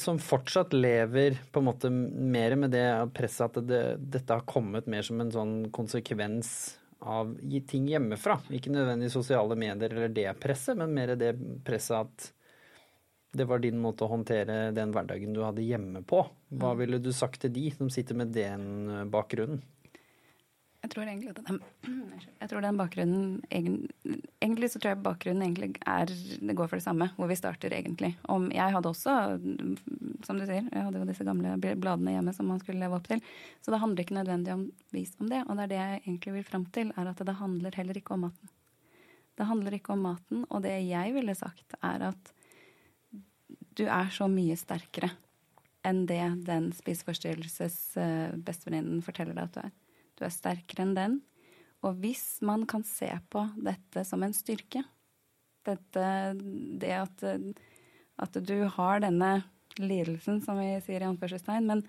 som fortsatt lever på en måte mer med det presset at det, dette har kommet mer som en sånn konsekvens av ting hjemmefra. Ikke nødvendigvis sosiale medier eller det presset, men mer det presset at det var din måte å håndtere den hverdagen du hadde hjemme på. Hva ville du sagt til de som sitter med den eh, bakgrunnen? Jeg tror egentlig at den, jeg tror den bakgrunnen Egentlig så tror jeg bakgrunnen egentlig er Det går for det samme, hvor vi starter egentlig. Om jeg hadde også, som du sier, jeg hadde jo disse gamle bladene hjemme som man skulle leve opp til. Så det handler ikke nødvendigvis om det. Og det er det jeg egentlig vil fram til, er at det handler heller ikke om maten. Det handler ikke om maten, og det jeg ville sagt, er at du er så mye sterkere enn det den spiseforstyrrelses eh, bestevenninnen forteller deg at du er. Du er sterkere enn den. Og hvis man kan se på dette som en styrke, dette, det at, at du har denne lidelsen, som vi sier i anførselstegn, men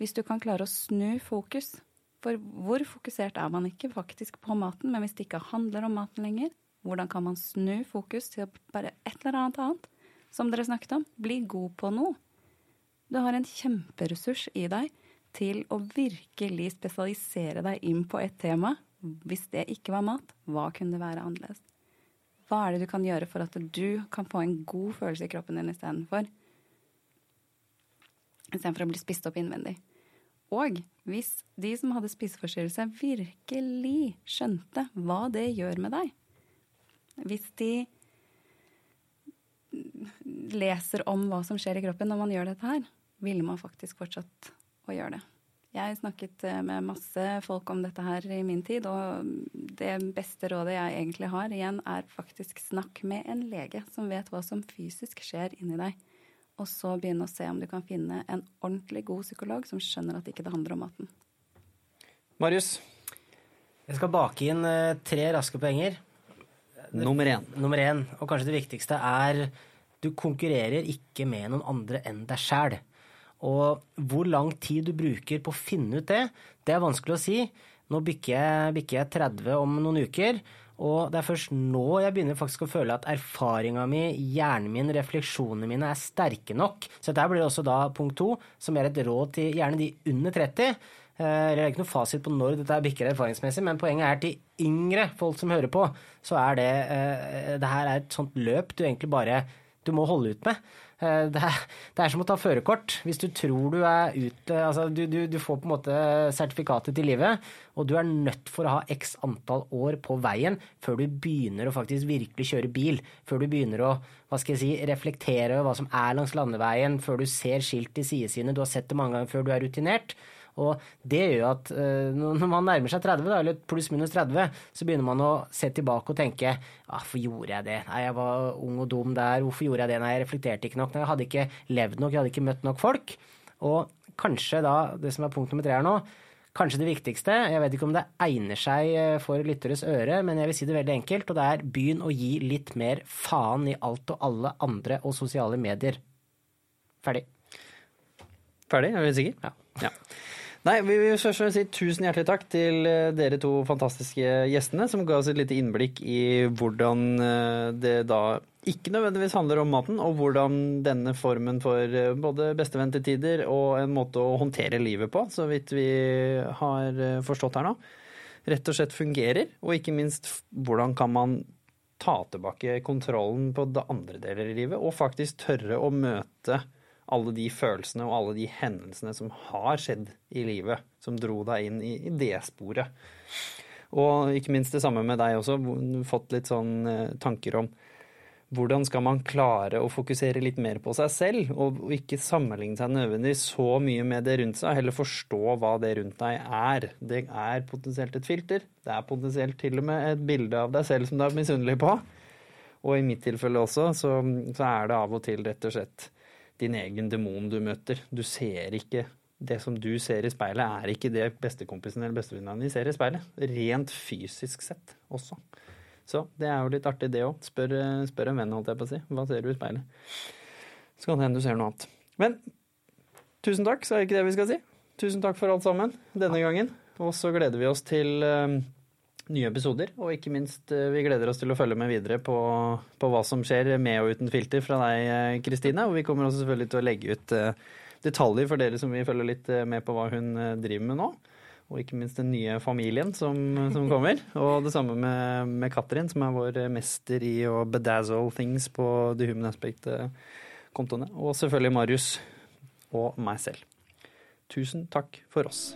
hvis du kan klare å snu fokus For hvor fokusert er man ikke faktisk på maten, men hvis det ikke handler om maten lenger, hvordan kan man snu fokus til bare et eller annet annet? Som dere snakket om, bli god på noe. Du har en kjemperessurs i deg til å virkelig spesialisere deg inn på et tema. Hvis det ikke var mat, hva kunne det være annerledes? Hva er det du kan gjøre for at du kan få en god følelse i kroppen din istedenfor? Istedenfor å bli spist opp innvendig. Og hvis de som hadde spiseforstyrrelse, virkelig skjønte hva det gjør med deg Hvis de leser om hva som skjer i kroppen når man gjør dette her, ville man faktisk fortsatt å gjøre det. Jeg snakket eh, med masse folk om dette her i min tid, og det beste rådet jeg egentlig har, igjen, er faktisk snakk med en lege som vet hva som fysisk skjer inni deg. Og så begynne å se om du kan finne en ordentlig god psykolog som skjønner at ikke det handler om maten. Marius? Jeg skal bake inn eh, tre raske poenger. Nummer én. Nummer én, og kanskje det viktigste, er du konkurrerer ikke med noen andre enn deg sjæl. Og hvor lang tid du bruker på å finne ut det, det er vanskelig å si. Nå bikker jeg, bikker jeg 30 om noen uker, og det er først nå jeg begynner faktisk å føle at erfaringa mi, hjernen min, refleksjonene mine er sterke nok. Så dette blir også da punkt to, som er et råd til gjerne de under 30. Eh, det er ikke noe fasit på når dette bikker erfaringsmessig, men poenget er til yngre folk som hører på, så er det eh, Det her er et sånt løp du egentlig bare du må holde ut med. Eh, det er, det er som å ta førerkort. Hvis du tror du er ute Altså, du, du, du, får på en måte sertifikatet til livet, og du er nødt for å ha x antall år på veien før du begynner å faktisk virkelig kjøre bil. Før du begynner å hva skal jeg si, reflektere over hva som er langs landeveien, før du ser skilt i sidesiden. Du har sett det mange ganger før du er rutinert. Og det gjør at uh, når man nærmer seg 30, da, eller pluss-minus 30, så begynner man å se tilbake og tenke ah, hvorfor gjorde jeg det? Nei, jeg var ung og dum der. Hvorfor gjorde jeg det? Nei, jeg reflekterte ikke nok. Nei, jeg hadde ikke levd nok, jeg hadde ikke møtt nok folk. Og kanskje da, det som er punkt nummer tre her nå, kanskje det viktigste, jeg vet ikke om det egner seg eh, for lytteres øre, men jeg vil si det veldig enkelt, og det er begynn å gi litt mer faen i alt og alle andre og sosiale medier. Ferdig. Ferdig, er du sikker? Ja. ja. Nei, Vi vil først si tusen hjertelig takk til eh, dere to fantastiske gjestene, som ga oss et lite innblikk i hvordan eh, det da ikke nødvendigvis handler om maten, og hvordan denne formen for eh, både besteventetider og en måte å håndtere livet på, så vidt vi har forstått her nå, rett og slett fungerer. Og ikke minst hvordan kan man ta tilbake kontrollen på det andre deler i livet, og faktisk tørre å møte alle de følelsene og alle de hendelsene som har skjedd i livet, som dro deg inn i, i det sporet. Og ikke minst det samme med deg også, fått litt sånn eh, tanker om hvordan skal man klare å fokusere litt mer på seg selv, og, ikke sammenligne seg nødvendigvis så mye med det rundt seg, heller forstå hva det rundt deg er. Det er potensielt et filter, det er potensielt til og med et bilde av deg selv som du er misunnelig på. Og i mitt tilfelle også, så, så er det av og til rett og slett din egen demon du møter. Du ser ikke Det som du ser i speilet, er ikke det bestekompisen eller bestevenninna di ser i speilet. Rent fysisk sett også. Så det er jo litt artig, det òg. Spør, spør, en venn, holdt jeg på å si. Hva ser du i speilet? Så kan det hende du ser noe annet. Men tusen takk, så er det ikke det vi skal si. Tusen takk for alt sammen denne gangen. Og så gleder vi oss til um, nye episoder. Og ikke minst, eh, vi gleder oss til å følge med videre på, på hva som skjer med og uten filter fra deg, eh, Kristine. Og vi kommer også selvfølgelig til å legge ut uh, detaljer for dere som vil følge litt med på hva hun driver med nå. Og ikke minst den nye familien som, som kommer. Og det samme med, med Katrin, som er vår mester i å bedazzle things på The Human Aspect-kontoene. Og selvfølgelig Marius og meg selv. Tusen takk for oss.